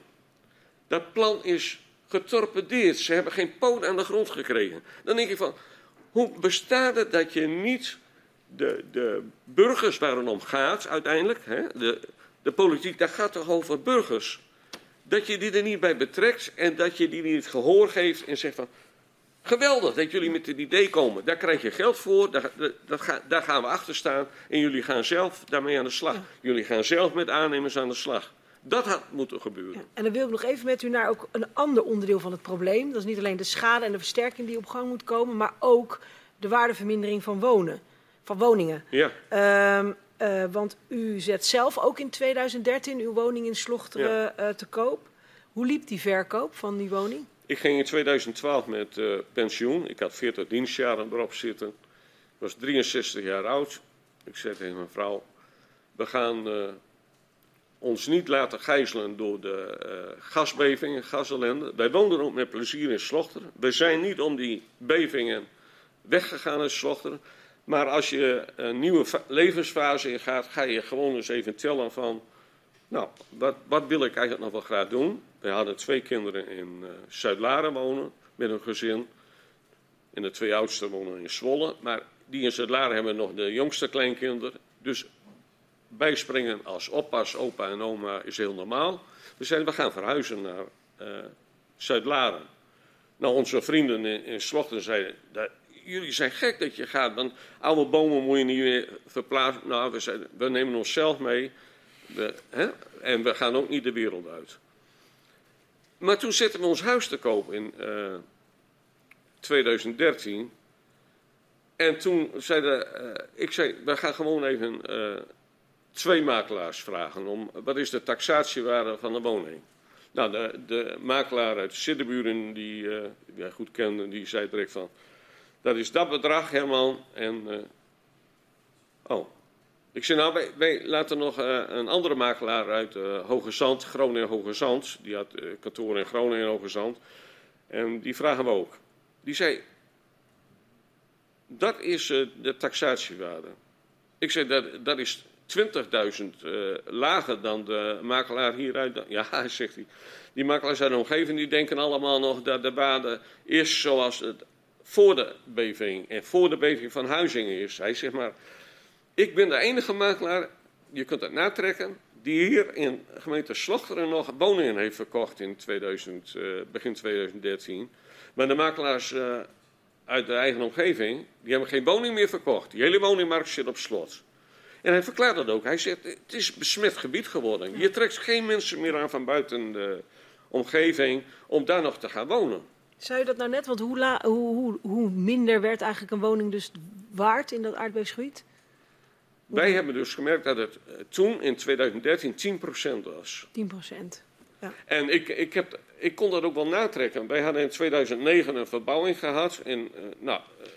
Dat plan is getorpedeerd. Ze hebben geen poot aan de grond gekregen. Dan denk ik van, hoe bestaat het dat je niet de, de burgers waar het om gaat uiteindelijk, hè, de, de politiek, daar gaat toch over burgers. Dat je die er niet bij betrekt en dat je die niet gehoor geeft en zegt van, geweldig dat jullie met dit idee komen. Daar krijg je geld voor, daar, dat, daar gaan we achter staan en jullie gaan zelf daarmee aan de slag. Jullie gaan zelf met aannemers aan de slag. Dat had moeten gebeuren. en dan wil ik nog even met u naar ook een ander onderdeel van het probleem. Dat is niet alleen de schade en de versterking die op gang moet komen, maar ook de waardevermindering van wonen, van woningen. Ja. Uh, uh, want u zet zelf ook in 2013 uw woning in Slochteren ja. uh, te koop. Hoe liep die verkoop van die woning? Ik ging in 2012 met uh, pensioen. Ik had 40 dienstjaren erop zitten. Ik was 63 jaar oud. Ik zei tegen mijn vrouw: We gaan ons niet laten gijzelen door de uh, gasbevingen, gasellende. Wij woonden ook met plezier in Slochteren. We zijn niet om die bevingen weggegaan in Slochteren. Maar als je een nieuwe levensfase ingaat, ga je gewoon eens even tellen van... Nou, wat, wat wil ik eigenlijk nog wel graag doen? We hadden twee kinderen in uh, Zuid-Laren wonen met een gezin. En de twee oudsten wonen in Zwolle. Maar die in Zuid-Laren hebben nog de jongste kleinkinderen. Dus bijspringen als oppas, opa en oma is heel normaal. We zeiden, we gaan verhuizen naar uh, Zuid-Laren. Nou, onze vrienden in, in Slochten zeiden, jullie zijn gek dat je gaat, want oude bomen moet je niet meer verplaatsen. Nou, we, zeiden, we nemen onszelf mee hè, en we gaan ook niet de wereld uit. Maar toen zetten we ons huis te koop in uh, eh, 2013. En toen zeiden, uh, ik zei, we gaan gewoon even twee makelaars vragen om wat is de taxatiewaarde van de woning. Nou, de, de makelaar uit Siddeburen, die uh, jij goed kende, die zei direct van... Dat is dat bedrag, Herman. En, uh, oh. Ik zei, nou, wij, laten nog uh, een andere makelaar uit Hoge Zand, Groningen Hoge Zand. Die had kantoor in Groningen Hoge Zand. En die vragen we ook. Die zei, dat is de taxatiewaarde. Ik zei, dat, dat is 20.000 uh, lager dan de makelaar hieruit. Ja, zegt hij. Die makelaars uit de omgeving die denken allemaal nog dat de waarde is zoals het voor de beving en voor de beving van Huizingen is. Hij zegt maar, ik ben de enige makelaar, je kunt het natrekken, die hier in gemeente Slochteren nog woningen heeft verkocht in 2000, uh, eh, begin 2013. Maar de makelaars uh, uit de eigen omgeving, die hebben geen woning meer verkocht. Die hele woningmarkt zit op slot. En hij verklaart dat ook. Hij zegt, het is besmet gebied geworden. Je trekt geen mensen meer aan van buiten de omgeving om daar nog te gaan wonen. Zou je dat nou net, want hoe, la, hoe, hoe, hoe minder werd eigenlijk een woning dus waard in dat aardbevingsgebied? Wij hebben dus gemerkt dat het eh, toen in 2013 10% was. 10%. Ja. En ik, ik, heb, ik kon dat ook wel natrekken. Wij hadden in 2009 een verbouwing gehad. En, uh, nou, uh,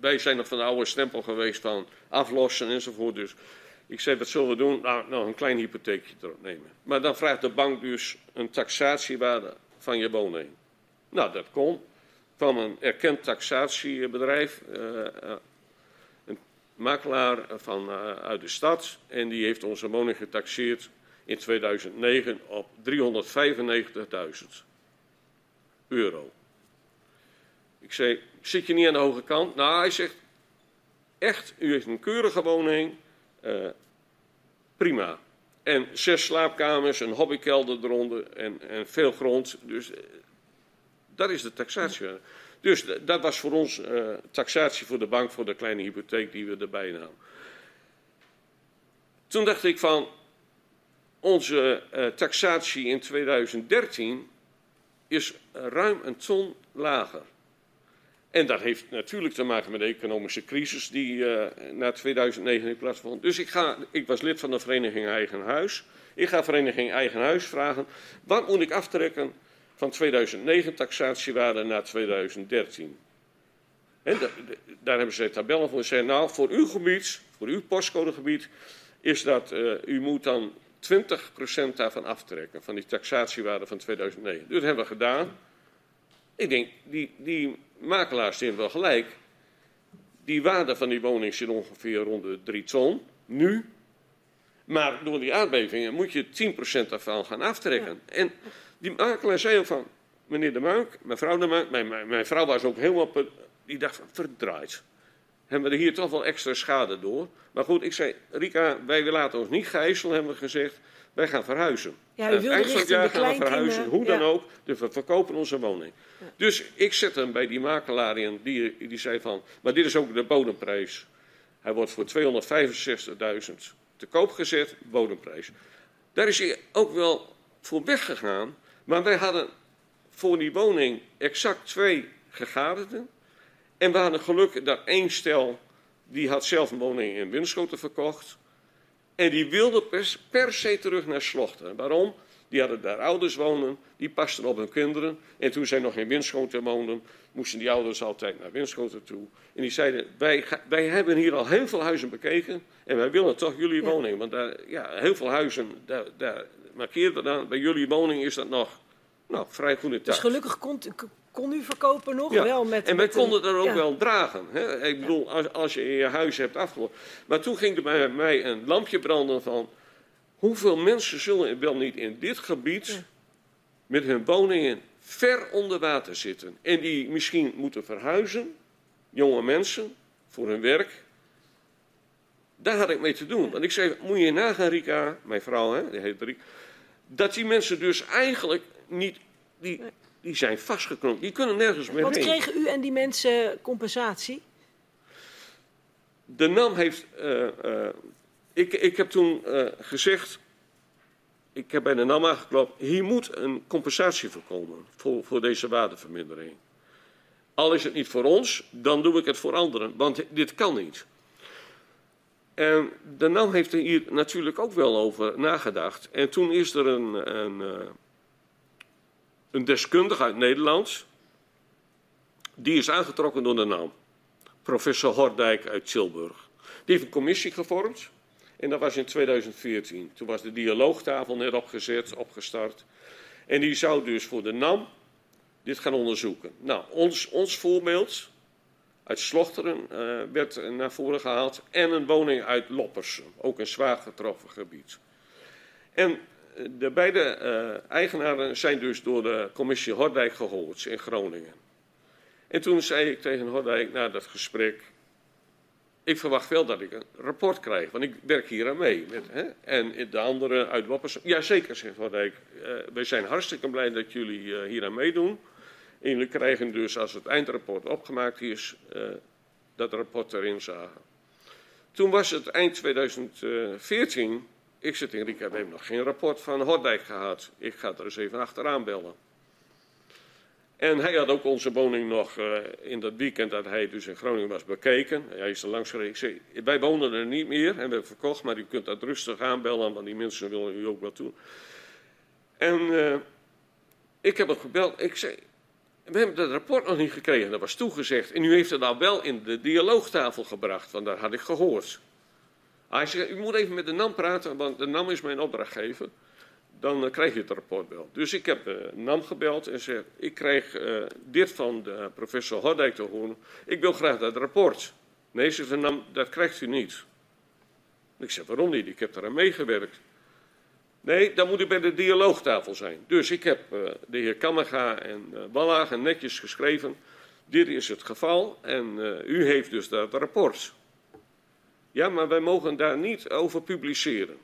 wij zijn nog van de oude stempel geweest van aflossen enzovoort. Dus ik zei, wat zullen we doen? Nou, nou, een klein hypotheekje erop nemen. Maar dan vraagt de bank dus een taxatiewaarde van je woning. Nou, dat kon. Van een erkend taxatiebedrijf, uh, uh, een makelaar van, uh, uit de stad. En die heeft onze woning getaxeerd in 2009 op 395.000 euro. Ik zei, zit je niet aan de hoge kant? Nou, hij zegt, echt, u heeft een keurige woning, uh, prima. En zes slaapkamers, een hobbykelder eronder en, en veel grond. Dus uh, dat is de taxatie. Dus dat was voor ons uh, taxatie voor de bank, voor de kleine hypotheek die we erbij namen. Toen dacht ik van, onze taxatie in 2013 is ruim een ton lager. En dat heeft natuurlijk te maken met de economische crisis die uh, na 2009 heeft plaatsvond. Dus ik, ga, ik was lid van de vereniging Eigen Huis. Ik ga vereniging Eigen Huis vragen, wat moet ik aftrekken van 2009 taxatiewaarde naar 2013? En daar hebben ze tabellen voor. Ze zeggen, nou, voor uw gebied, voor uw postcodegebied, is dat, uh, u moet dan 20% daarvan aftrekken, van die taxatiewaarde van 2009. Dus dat hebben we gedaan. Ik denk, die, die makelaars hebben wel gelijk. Die waarde van die woning zit ongeveer rond de 3 ton, nu. Maar door die aardbevingen moet je 10% daarvan gaan aftrekken. En die makelaar zei ook van, meneer De Muik, mevrouw De Muik, mijn, mijn, mijn vrouw was ook helemaal, die dacht van, verdraaid. Hebben we er hier toch wel extra schade door. Maar goed, ik zei, Rika, wij laten ons niet gijzelen, hebben we gezegd. Wij gaan verhuizen. Ja, u eind van het jaar gaan we verhuizen, hoe dan ook. Dus we verkopen onze woning. Dus ik zet hem bij die makelaar in, die, die zei van, maar dit is ook de bodemprijs. Hij wordt voor 265.000 te koop gezet, bodemprijs. Daar is hij ook wel voor weggegaan. Maar wij hadden voor die woning exact twee gegadigden. En we hadden geluk dat één stel, die had zelf een woning in Winschoten verkocht. En die wilde per, se terug naar Slochten. Waarom? Die hadden daar ouders wonen, die pasten op hun kinderen. En toen zij nog in Winschoten woonden, moesten die ouders altijd naar Winschoten toe. En die zeiden, wij, wij hebben hier al heel veel huizen bekeken en wij willen toch jullie woning. Want daar, ja, heel veel huizen, daar, daar markeerde dan, bij jullie woning is dat nog nou, vrij goede tijd. Dus gelukkig kon, kon u verkopen nog wel met... En wij konden er ook wel dragen. Hè? Ik bedoel, als, als je in je huis hebt afgelopen. Maar toen ging er bij mij een lampje branden van... hoeveel mensen zullen wel niet in dit gebied... met hun woningen ver onder water zitten. En die misschien moeten verhuizen, jonge mensen, voor hun werk. Daar had ik mee te doen. Want ik zei, moet je nagaan, Rika, mijn vrouw, hè, die heet Rika... dat die mensen dus eigenlijk niet... Die, die zijn vastgeknopt. Die kunnen nergens meer Wat heen. kregen u en die mensen compensatie? De NAM heeft. Uh, uh, ik, ik heb toen uh, gezegd. Ik heb bij de NAM aangeklopt. Hier moet een compensatie voor komen. Voor, voor deze waardevermindering. Al is het niet voor ons, dan doe ik het voor anderen. Want dit kan niet. En de NAM heeft er hier natuurlijk ook wel over nagedacht. En toen is er een. een een deskundige uit Nederland. Die is aangetrokken door de naam. Professor Hordijk uit Tilburg. Die heeft een commissie gevormd. En dat was in 2014. Toen was de dialoogtafel net opgezet, opgestart. En die zou dus voor de NAM dit gaan onderzoeken. Nou, ons, ons voorbeeld uit Slochteren uh, werd naar voren gehaald. En een woning uit Loppersum, ook een zwaar getroffen gebied. En de beide uh, eigenaren zijn dus door de commissie Hordijk gehoord in Groningen. En toen zei ik tegen Hordijk na dat gesprek, ik verwacht wel dat ik een rapport krijg, want ik werk hier aan mee. Met, hè? En de anderen uit Wappers, ja zeker, zegt Hordijk, uh, wij zijn hartstikke blij dat jullie uh, hier aan meedoen. En jullie krijgen dus, als het eindrapport opgemaakt is, dat rapport erin zagen. Toen was het eind 2014 ik zit in Rika, hebben nog geen rapport van Hordijk gehad. Ik ga er eens even achteraan bellen. En hij had ook onze woning nog uh, in dat weekend dat hij dus in Groningen was bekeken. Hij is er langs gereden. Ik zei, wij wonen er niet meer en we hebben verkocht, maar u kunt dat rustig aanbellen, want die mensen willen u ook wel toe. En uh, ik heb hem gebeld. Ik zei, we hebben dat rapport nog niet gekregen. Dat was toegezegd. En u heeft het al wel in de dialoogtafel gebracht, want daar had ik gehoord. Hij zegt, u moet even met de NAM praten, want de NAM is mijn opdrachtgever. Dan uh, krijg je het rapport wel. Dus ik heb de uh, NAM gebeld en zeg, ik krijg uh, dit van de professor Hordijk te horen. Ik wil graag dat rapport. Nee, ze van NAM, dat krijgt u niet. Ik zeg, waarom niet? Ik heb eraan meegewerkt. Nee, dan moet u bij de dialoogtafel zijn. Dus ik heb de heer Kammerga en uh, Wallagen netjes geschreven. Dit is het geval en u heeft dus dat rapport. Ja, maar wij mogen daar niet over publiceren.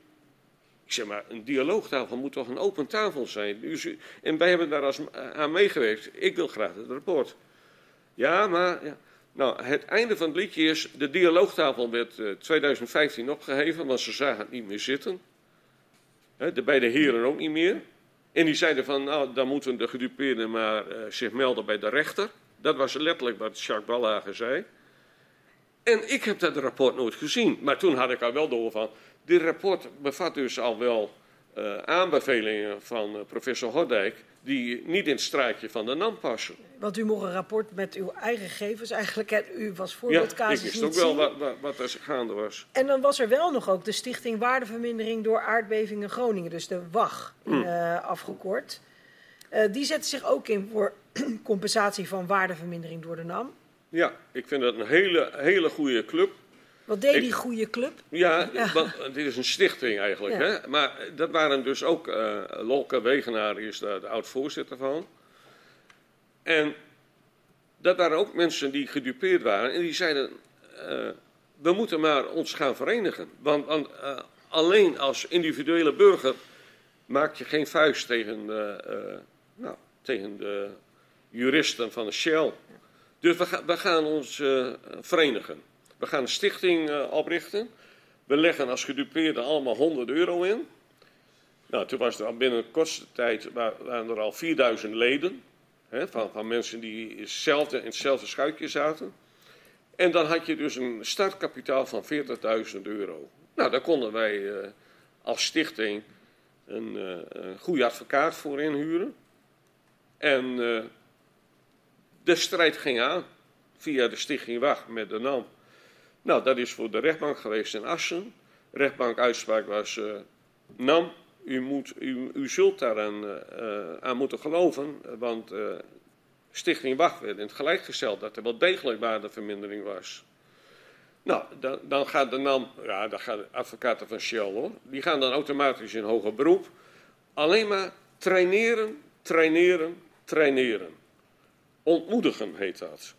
Ik zeg maar, een dialoogtafel moet toch een open tafel zijn? en wij hebben daar als, aan meegewerkt. Ik wil graag het rapport. Ja, maar. Ja. Nou, het einde van het liedje is. De dialoogtafel werd uh, 2015 opgeheven, want ze zagen het niet meer zitten. De beide heren ook niet meer. En die zeiden van, nou, dan moeten de gedupeerden maar uh, zich melden bij de rechter. Dat was letterlijk wat Jacques Ballager zei. En ik heb dat rapport nooit gezien. Maar toen had ik al wel door van. Dit rapport bevat dus al wel uh, aanbevelingen van uh, professor Hordijk. die niet in het straatje van de NAM passen. Want u mocht een rapport met uw eigen gegevens eigenlijk. En u was voorbeeldcasus. Ja, ik wist ook wel wat, wat, wat, er gaande was. En dan was er wel nog ook de Stichting Waardevermindering door Aardbevingen Groningen. Dus de WAG hmm. uh, afgekort. die zette zich ook in voor compensatie van waardevermindering door de NAM. Ja, ik vind dat een hele, hele goede club. Wat deed die goede club? Ja, dit is een stichting eigenlijk. Hè? Maar dat waren dus ook, uh, Lolke Wegenaar is daar de oud-voorzitter van. En dat waren ook mensen die gedupeerd waren. En die zeiden, uh, we moeten maar ons gaan verenigen. Want, want uh, alleen als individuele burger maak je geen vuist tegen, nou, tegen de juristen van de Shell. Dus we, gaan ons uh, verenigen. We gaan een stichting uh, oprichten. We leggen als gedupeerden allemaal 100 euro in. Nou, toen was er binnen een kortste tijd waren er al 4000 leden. Hè, van, van mensen die in hetzelfde schuitje zaten. En dan had je dus een startkapitaal van 40.000 euro. Nou, daar konden wij uh, als stichting een, een goede advocaat voor inhuren. En de strijd ging aan via de Stichting Wacht met de NAM. Nou, dat is voor de rechtbank geweest in Assen. Rechtbank-uitspraak was: uh, NAM, u, moet, u, zult daaraan uh, aan moeten geloven, want uh, Stichting Wacht werd in het gelijk gesteld dat er wel degelijk waardevermindering was. Nou, dan, dan gaat de NAM, ja, dan gaan de advocaten van Shell hoor, die gaan dan automatisch in hoger beroep. Alleen maar traineren, traineren, traineren. Ontmoedigen heet dat.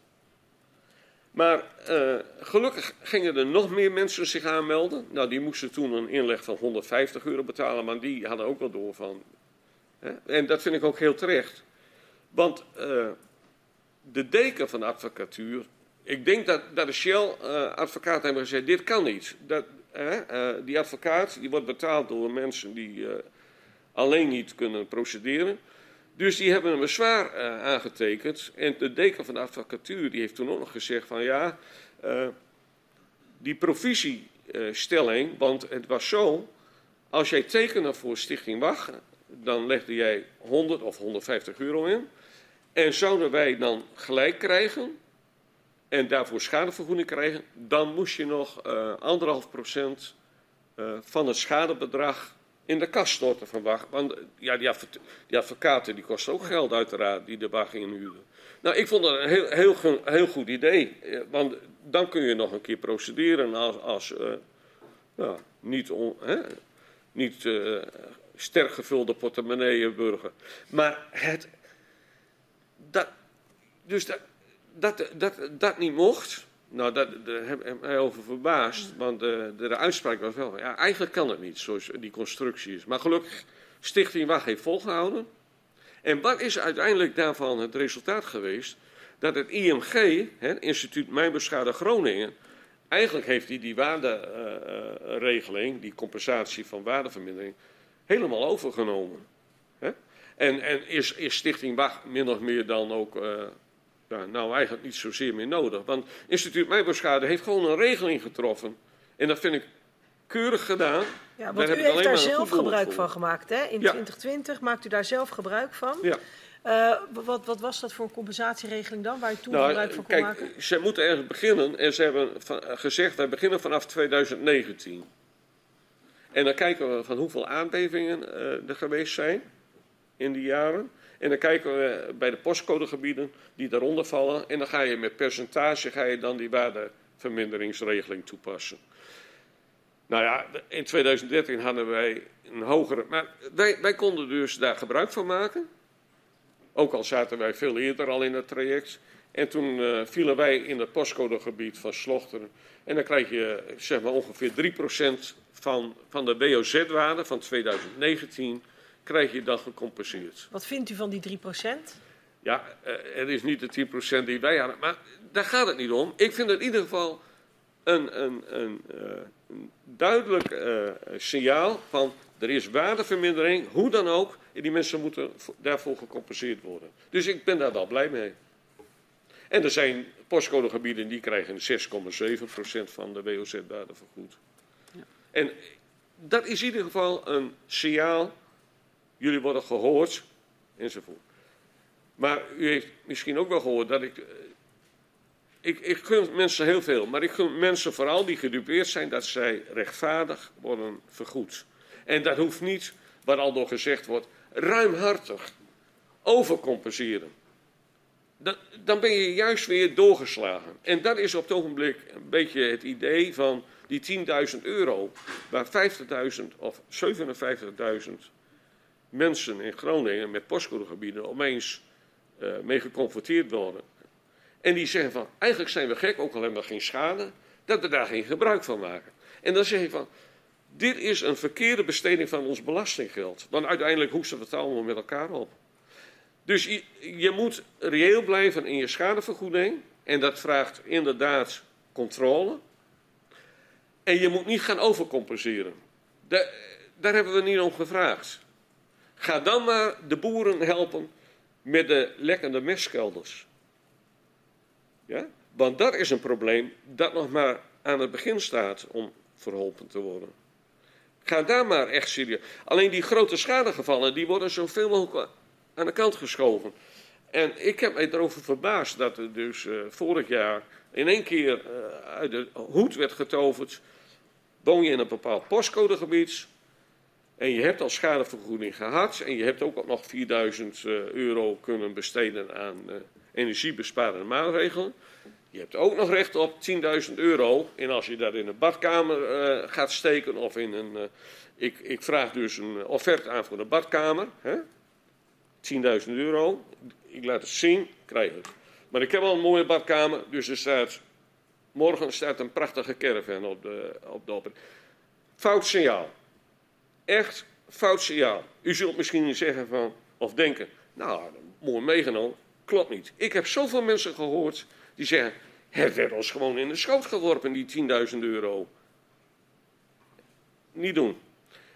Maar uh, gelukkig gingen er nog meer mensen zich aanmelden. Nou, die moesten toen een inleg van 150 euro betalen, maar die hadden ook wel door van. Hè? En dat vind ik ook heel terecht. Want uh, de deken van de advocatuur. Ik denk dat, dat de Shell-advocaat uh, hebben gezegd: dit kan niet. Dat, die advocaat die wordt betaald door mensen die alleen niet kunnen procederen. Dus die hebben een bezwaar uh, aangetekend. En de deken van de advocatuur die heeft toen ook nog gezegd van ja, uh, die provisiestelling, uh, want het was zo, als jij tekende voor Stichting Wach, dan legde jij 100 of 150 euro in. En zouden wij dan gelijk krijgen en daarvoor schadevergoeding krijgen, dan moest je nog anderhalf procent van het schadebedrag in de kast storten van Bach. Want ja, die, adv die, advocaten die kosten ook geld uiteraard, die de Bach inhuren. Nou, ik vond dat een heel, heel, heel goed idee. Want dan kun je nog een keer procederen als, als nou, niet, hè, niet uh, sterk gevulde portemonnee burger. Maar het, dat, dus dat, dat, dat, dat niet mocht, nou, dat, daar heb ik mij over verbaasd. Want de, de, de, uitspraak was wel ja, eigenlijk kan het niet zoals die constructie is. Maar gelukkig, Stichting Wacht heeft volgehouden. En wat is uiteindelijk daarvan het resultaat geweest? Dat het IMG, het Instituut Mijnbeschade Groningen, eigenlijk heeft hij die waarderegeling, uh, die compensatie van waardevermindering, helemaal overgenomen. En, en is, is Stichting Wacht min of meer dan ook ja, nou eigenlijk niet zozeer meer nodig. Want Instituut Mijnbouwschade heeft gewoon een regeling getroffen. En dat vind ik keurig gedaan. Ja, want u heeft daar zelf gebruik van gemaakt. Hè? In ja. 2020 maakt u daar zelf gebruik van. Ja. Uh, wat, wat, was dat voor een compensatieregeling dan, waar u toen nou, gebruik van kon kijk, maken? Ze moeten ergens beginnen en ze hebben van, gezegd, wij beginnen vanaf 2019. En dan kijken we van hoeveel aardbevingen uh, er geweest zijn in die jaren. En dan kijken we bij de postcodegebieden die daaronder vallen. En dan ga je met percentage ga je dan die waardeverminderingsregeling toepassen. Nou ja, in 2013 hadden wij een hogere. Maar wij, konden dus daar gebruik van maken. Ook al zaten wij veel eerder al in het traject. En toen uh, vielen wij in het postcodegebied van Slochteren. En dan krijg je zeg maar ongeveer 3% van, van de WOZ-waarde van 2019 krijg je dan gecompenseerd. Wat vindt u van die 3% Ja, het is niet de 10% die wij hadden, maar daar gaat het niet om. Ik vind het in ieder geval een, een, een, een duidelijk uh, signaal van er is waardevermindering, hoe dan ook, en die mensen moeten daarvoor gecompenseerd worden. Dus ik ben daar wel blij mee. En er zijn postcodegebieden die krijgen 6,7% van de WOZ-waarde vergoed. Ja. En dat is in ieder geval een signaal. Jullie worden gehoord enzovoort. Maar u heeft misschien ook wel gehoord dat ik. Eh, ik, ik gun mensen heel veel, maar ik gun mensen vooral die gedupeerd zijn dat zij rechtvaardig worden vergoed. En dat hoeft niet, wat al door gezegd wordt, ruimhartig overcompenseren. Dan, dan ben je juist weer doorgeslagen. En dat is op het ogenblik een beetje het idee van die 10.000 euro, waar 50.000 of 57.000 mensen in Groningen met postcodegebieden opeens uh, mee geconfronteerd worden. En die zeggen van, eigenlijk zijn we gek, ook al hebben we geen schade, dat we daar geen gebruik van maken. En dan zeg je van, dit is een verkeerde besteding van ons belastinggeld. Want uiteindelijk hoesten we het allemaal met elkaar op. Dus je, je moet reëel blijven in je schadevergoeding. En dat vraagt inderdaad controle. En je moet niet gaan overcompenseren. Daar hebben we niet om gevraagd. Ga dan maar de boeren helpen met de lekkende mestkelders. Ja? Want dat is een probleem dat nog maar aan het begin staat om verholpen te worden. Ga daar maar echt serieus. Alleen die grote schadegevallen, die worden zoveel mogelijk aan de kant geschoven. En ik heb mij erover verbaasd dat er dus uh, vorig jaar in één keer uh, uit de hoed werd getoverd. Woon je in een bepaald postcodegebied en je hebt al schadevergoeding gehad en je hebt ook nog 4000 uh, eh, euro kunnen besteden aan energiebesparende maatregelen. Je hebt ook nog recht op 10.000 euro. En als je dat in een badkamer uh, gaat steken of in een. Ik, ik, vraag dus een offerte aan voor de badkamer. 10.000 euro. Ik laat het zien, krijg het. Maar ik heb al een mooie badkamer, dus er staat. Morgen staat een prachtige caravan op de, op de op. Fout signaal. Echt fout signaal. U zult misschien zeggen van, of denken, nou, mooi meegenomen. Klopt niet. Ik heb zoveel mensen gehoord die zeggen: het werd ons gewoon in de schoot geworpen, die 10.000 euro. Niet doen.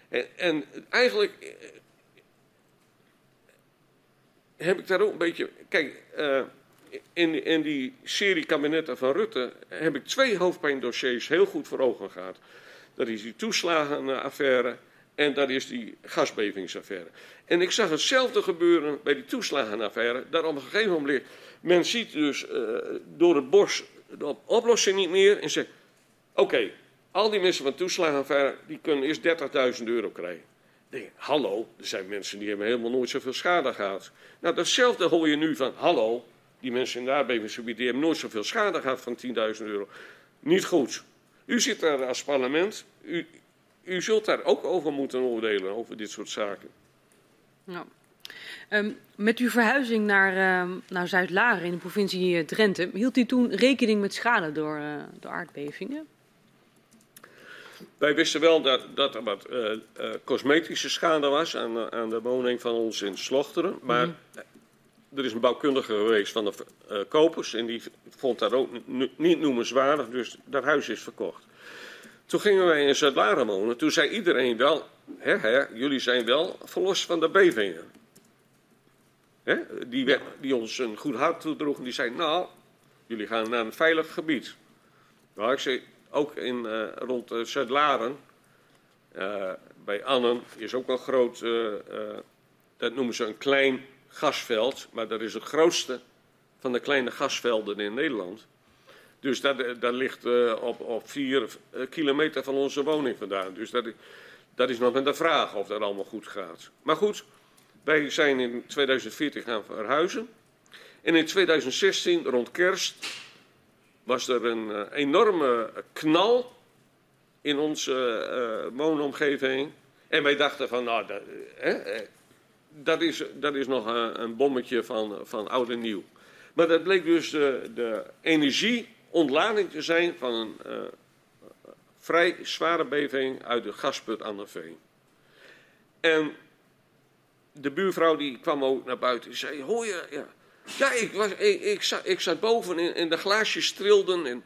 En, en, eigenlijk eh, heb ik daar ook een beetje. Kijk, uh, in, in die serie kabinetten van Rutte heb ik twee hoofdpijndossiers heel goed voor ogen gehad. Dat is die toeslagenaffaire en dat is die gasbevingsaffaire. En ik zag hetzelfde gebeuren bij die toeslagenaffaire. Dat op een gegeven moment men ziet dus uh, door het bos de oplossing niet meer en zegt: Oké, al die mensen van toeslagenaffaire die kunnen eerst 30.000 euro krijgen. Denk, hallo, er zijn mensen die hebben helemaal nooit zoveel schade gehad. Nou, datzelfde hoor je nu van: hallo, die mensen in de aardbevingsgebied die hebben nooit zoveel schade gehad van 10.000 euro. Niet goed. U zit daar als parlement. U, u zult daar ook over moeten oordelen, over dit soort zaken. Nou. Um, met uw verhuizing naar, uh, naar Zuid-Laren in de provincie eh, Drenthe, hield u toen rekening met schade door, uh, door aardbevingen? Wij wisten wel dat, dat er wat uh, cosmetische schade was aan, aan, de woning van ons in Slochteren. Maar mm -hmm. er is een bouwkundige geweest van de kopers en die vond dat ook niet noemenswaardig, dus dat huis is verkocht. Toen gingen wij in Zuid-Laren wonen. Toen zei iedereen wel, hè, hè, jullie zijn wel verlost van de bevingen. Hè, die, die, ons een goed hart toedroegen, die zei, nou, jullie gaan naar een veilig gebied. Nou, ik zei, ook in, uh, rond uh, Zuid-Laren, uh, bij Annen, is ook een groot, dat noemen ze een klein gasveld, maar dat is het grootste van de kleine gasvelden in Nederland. Dus dat, eh, dat ligt uh, op, op vier uh, kilometer van onze woning vandaan. Dus dat, dat is nog met de vraag of dat allemaal goed gaat. Maar goed, wij zijn in 2014 gaan verhuizen. En in 2016, rond kerst, was er een enorme knal in onze woonomgeving. En wij dachten van, nou, dat, dat, is, dat is nog een, bommetje van, van oud en nieuw. Maar dat bleek dus de energie ontlading te zijn van een uh, vrij zware beving uit de gasput aan de veen. En de buurvrouw die kwam ook naar buiten en zei, hoor je, ja, ja ik, was, ik, ik, zat, ik zat boven en, de glaasjes trilden. En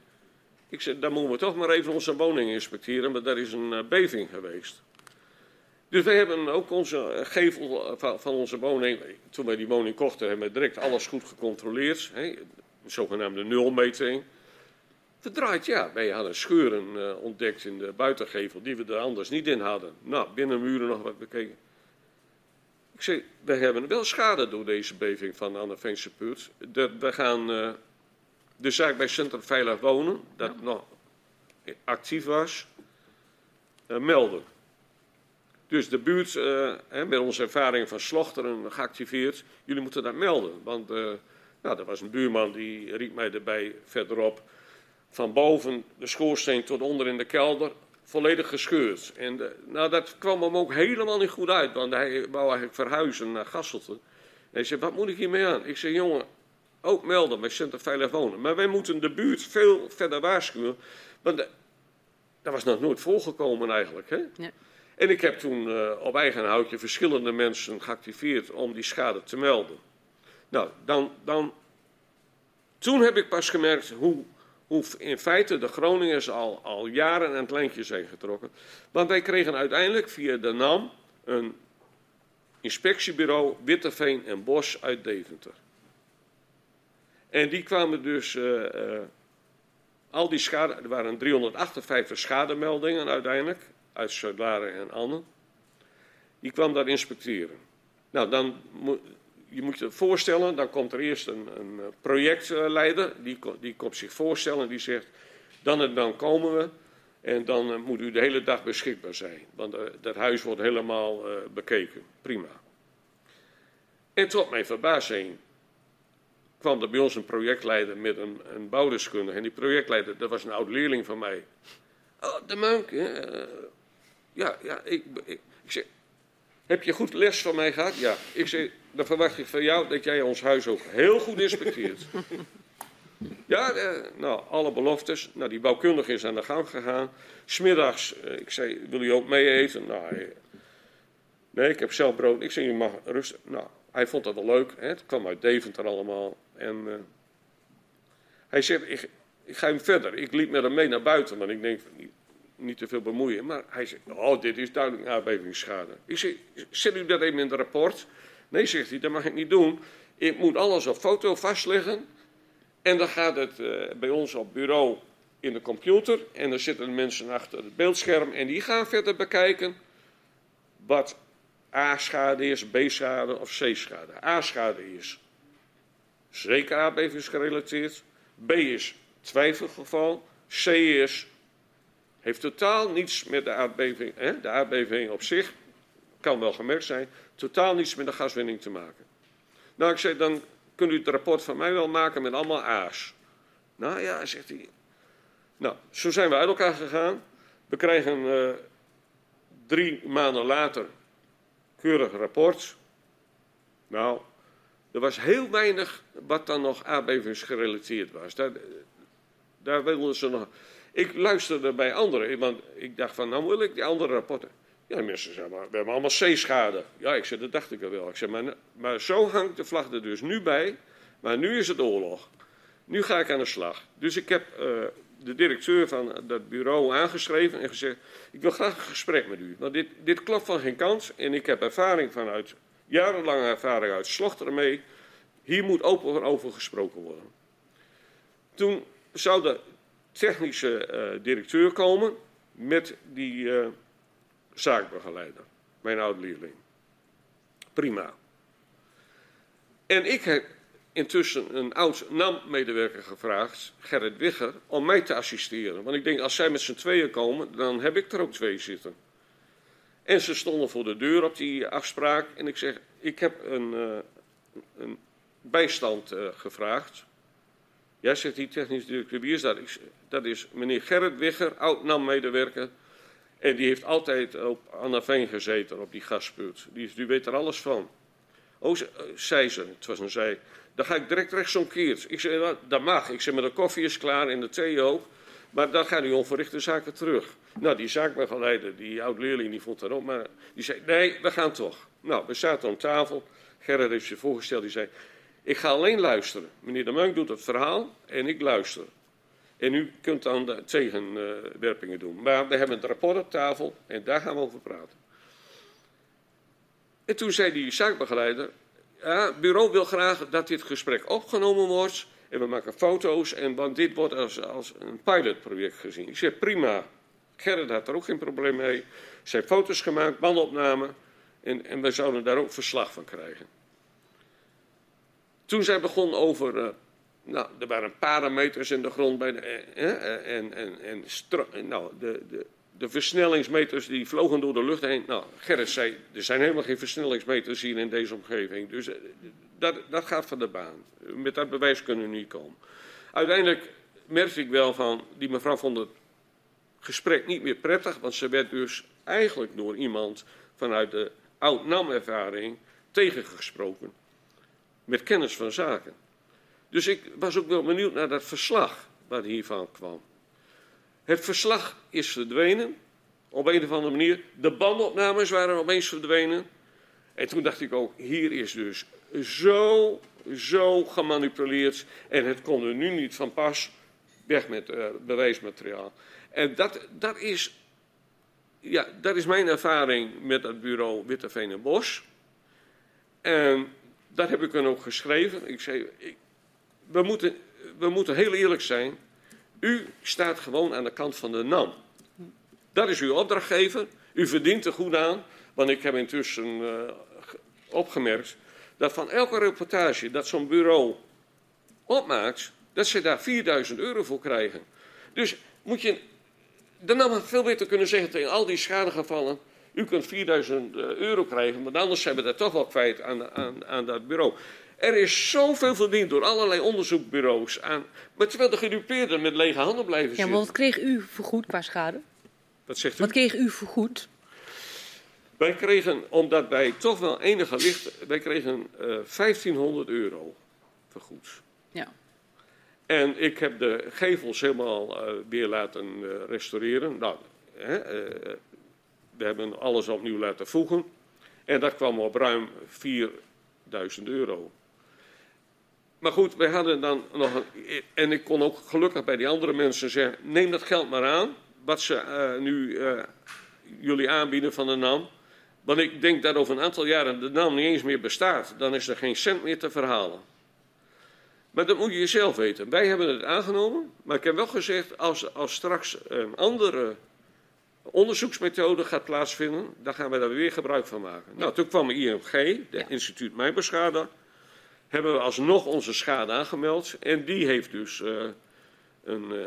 ik zei, dan moeten we toch maar even onze woning inspecteren, maar daar is een uh, beving geweest. Dus wij hebben ook onze gevel van, van onze woning, toen wij die woning kochten, hebben we direct alles goed gecontroleerd. Hè een zogenaamde nulmeting. Verdraaid, ja. Wij hadden scheuren uh, ontdekt in de buitengevel die we er anders niet in hadden. Nou, binnen muren nog wat bekeken. Ik zei, we hebben wel schade door deze beving van Anne Veense Puurt. we gaan uh, de zaak bij Centrum Veilig Wonen, dat ja. nog actief was, uh, melden. Dus de buurt, hè, met onze ervaring van Slochteren geactiveerd, jullie moeten dat melden. Want nou, er was een buurman die riep mij erbij verderop van boven de schoorsteen tot onder in de kelder volledig gescheurd. En de, nou, dat kwam hem ook helemaal niet goed uit, want hij wou eigenlijk verhuizen naar Gasselte. En hij zei, wat moet ik hiermee aan? Ik zei, jongen, ook melden bij Centrum Veilig Wonen. Maar wij moeten de buurt veel verder waarschuwen, want dat was nog nooit voorgekomen eigenlijk. Hè? Ja. En ik heb toen uh, op eigen houtje verschillende mensen geactiveerd om die schade te melden. Nou, dan, dan, toen heb ik pas gemerkt hoe hoe in feite de Groningers al, al jaren aan het lijntje zijn getrokken. Want wij kregen uiteindelijk via de NAM een inspectiebureau Witteveen en Bos uit Deventer. En die kwamen dus, uh, uh, al die schade, er waren 358 schademeldingen uiteindelijk, uit Zuidlaren en Annen. Die kwam daar inspecteren. Nou, dan je moet je voorstellen, dan komt er eerst een, een eh, projectleider, die, die komt zich voorstellen en die zegt, dan en dan komen we en dan uh, moet u de hele dag beschikbaar zijn. Want uh, dat huis wordt helemaal bekeken, prima. En tot mijn verbazing kwam er bij ons een projectleider met een, een bouwdeskundige. En die projectleider, dat was een oud leerling van mij. Oh, de Munk, ja, ja, ik, ik, ik zeg, heb je goed les van mij gehad? Ja. Ik zeg, dan verwacht ik van jou dat jij ons huis ook heel goed inspecteert. ja, eh, nou, alle beloftes. Nou, die bouwkundige is aan de gang gegaan. Smiddags, eh, ik zei, wil je ook mee eten? Nou, eh, nee, ik heb zelf brood. Ik zei, je mag rustig. Nou, hij vond dat wel leuk. Hè? Het kwam uit Deventer allemaal. En uh, hij zegt, ik, ik ga hem verder. Ik liep met hem mee naar buiten, want ik denk, niet te veel bemoeien. Maar hij zegt, oh, dit is duidelijk aardbevingsschade. Ik zeg, zet u dat even in het rapport? Nee, zegt hij, dat mag ik niet doen. Ik moet alles op foto vastleggen. En dan gaat het uh, bij ons op bureau in de computer. En dan zitten mensen achter het beeldscherm. En die gaan verder bekijken wat A-schade is, B-schade of C-schade. A-schade is zeker aardbevingsgerelateerd. B is twijfelgeval. C is heeft totaal niets met de aardbeving, hè, de aardbeving op zich, kan wel gemerkt zijn, totaal niets met de gaswinning te maken. Nou, ik zei, dan kunt u het rapport van mij wel maken met allemaal A's. Nou ja, zegt hij. Nou, zo zijn we uit elkaar gegaan. We krijgen uh, drie maanden later keurig rapport. Nou, er was heel weinig wat dan nog aardbevingsgerelateerd was. Daar, daar wilden ze nog. Ik luisterde bij anderen, want ik dacht van, nou wil ik die andere rapporten. Ja, mensen zeggen, maar we hebben allemaal C-schade. Ja, ik zei, dat dacht ik er wel. Ik zei, maar, maar zo hangt de vlag er dus nu bij. Maar nu is het oorlog. Nu ga ik aan de slag. Dus ik heb uh, de directeur van dat bureau aangeschreven en gezegd: Ik wil graag een gesprek met u. Want dit, dit klopt van geen kans. En ik heb ervaring vanuit, jarenlange ervaring uit Slochteren mee. Hier moet open over gesproken worden. Toen zou de technische uh, directeur komen met die uh, zaakbegeleider, mijn oud-leerling. Prima. En ik heb intussen een oud NAM-medewerker gevraagd, Gerrit Wigger, om mij te assisteren. Want ik denk, als zij met z'n tweeën komen, dan heb ik er ook twee zitten. En ze stonden voor de deur op die afspraak. En ik zeg, ik heb een, uh, een bijstand uh, gevraagd. Ja, zegt die technisch directeur, wie is dat? Dat is meneer Gerrit Wigger, oud-NAM-medewerker. En die heeft altijd op Anna Veen gezeten, op die gasput. Die, die weet er alles van. Oh, zei ze, het was een zij. Dan ga ik direct rechtsomkeerd. Ik zei, dat mag. Ik zei, maar de koffie is klaar en de thee ook. Maar dan gaan die onverrichte zaken terug. Nou, die zaakbegeleider, die oud-leerling, die vond dat ook. Maar die zei, nee, we gaan toch. Nou, we zaten aan tafel. Gerrit heeft zich voorgesteld, die zei... Ik ga alleen luisteren. Meneer de Munk doet het verhaal en ik luister. En u kunt dan de tegenwerpingen doen. Maar we hebben het rapport op tafel en daar gaan we over praten. En toen zei die zaakbegeleider: ja, het bureau wil graag dat dit gesprek opgenomen wordt. En we maken foto's. En want dit wordt als, als een pilotproject gezien. Ik zeg prima. Gerrit had er ook geen probleem mee. Er zijn foto's gemaakt, bandopnamen. En, en we zouden daar ook verslag van krijgen. Toen zij begon over. Uh, nou, er waren parameters in de grond bij de, eh, eh, en, en, en, en nou, de, de, de versnellingsmeters die vlogen door de lucht heen. Nou, Gerrit zei, er zijn helemaal geen versnellingsmeters hier in deze omgeving. Dus eh, dat, dat gaat van de baan. Met dat bewijs kunnen we niet komen. Uiteindelijk merkte ik wel van, die mevrouw vond het gesprek niet meer prettig. Want ze werd dus eigenlijk door iemand vanuit de oud-NAM-ervaring tegengesproken. Met kennis van zaken. Dus ik was ook wel benieuwd naar dat verslag wat hiervan kwam. Het verslag is verdwenen. Op een of andere manier. De bandopnames waren opeens verdwenen. En toen dacht ik ook, hier is dus zo, zo gemanipuleerd. En het kon er nu niet van pas. Weg met uh, bewijsmateriaal. En dat, dat, is, ja, dat is mijn ervaring met het bureau Witteveen en Bos. En dat heb ik dan ook geschreven. Ik zei, we, moeten, we moeten heel eerlijk zijn. U staat gewoon aan de kant van de NAM. Dat is uw opdrachtgever. U verdient er goed aan. Want ik heb intussen uh, opgemerkt dat van elke reportage dat zo'n bureau opmaakt, dat ze daar 4000 euro voor krijgen. Dus moet je de NAM veel beter kunnen zeggen tegen al die schadegevallen. U kunt 4000 eh, euro krijgen, want anders zijn we dat toch wel kwijt aan, aan, aan dat bureau. Er is zoveel verdiend door allerlei onderzoekbureaus aan. Maar terwijl de gedupeerden met lege handen blijven zitten. Ja, maar wat kreeg u vergoed qua schade? Wat zegt u? Wat kreeg u vergoed? Wij kregen, omdat wij toch wel enige licht. Wij kregen uh, eh, 1500 euro vergoed. Ja. En ik heb de gevels helemaal uh, weer laten uh, restaureren. Nou, hè, we hebben alles opnieuw laten voegen. En dat kwam op ruim 4000 euro. Maar goed, wij hadden dan nog een, En ik kon ook gelukkig bij die andere mensen zeggen: neem dat geld maar aan. Wat ze uh, nu uh, jullie aanbieden van de NAM. Want ik denk dat over een aantal jaren de NAM niet eens meer bestaat. Dan is er geen cent meer te verhalen. Maar dat moet je zelf weten. Wij hebben het aangenomen. Maar ik heb wel gezegd: als, als straks een andere onderzoeksmethode gaat plaatsvinden, dan gaan we daar weer gebruik van maken. Nou, toen kwam IMG, de ja. Instituut Mijnbeschade hebben we alsnog onze schade aangemeld. En die heeft dus uh, een uh,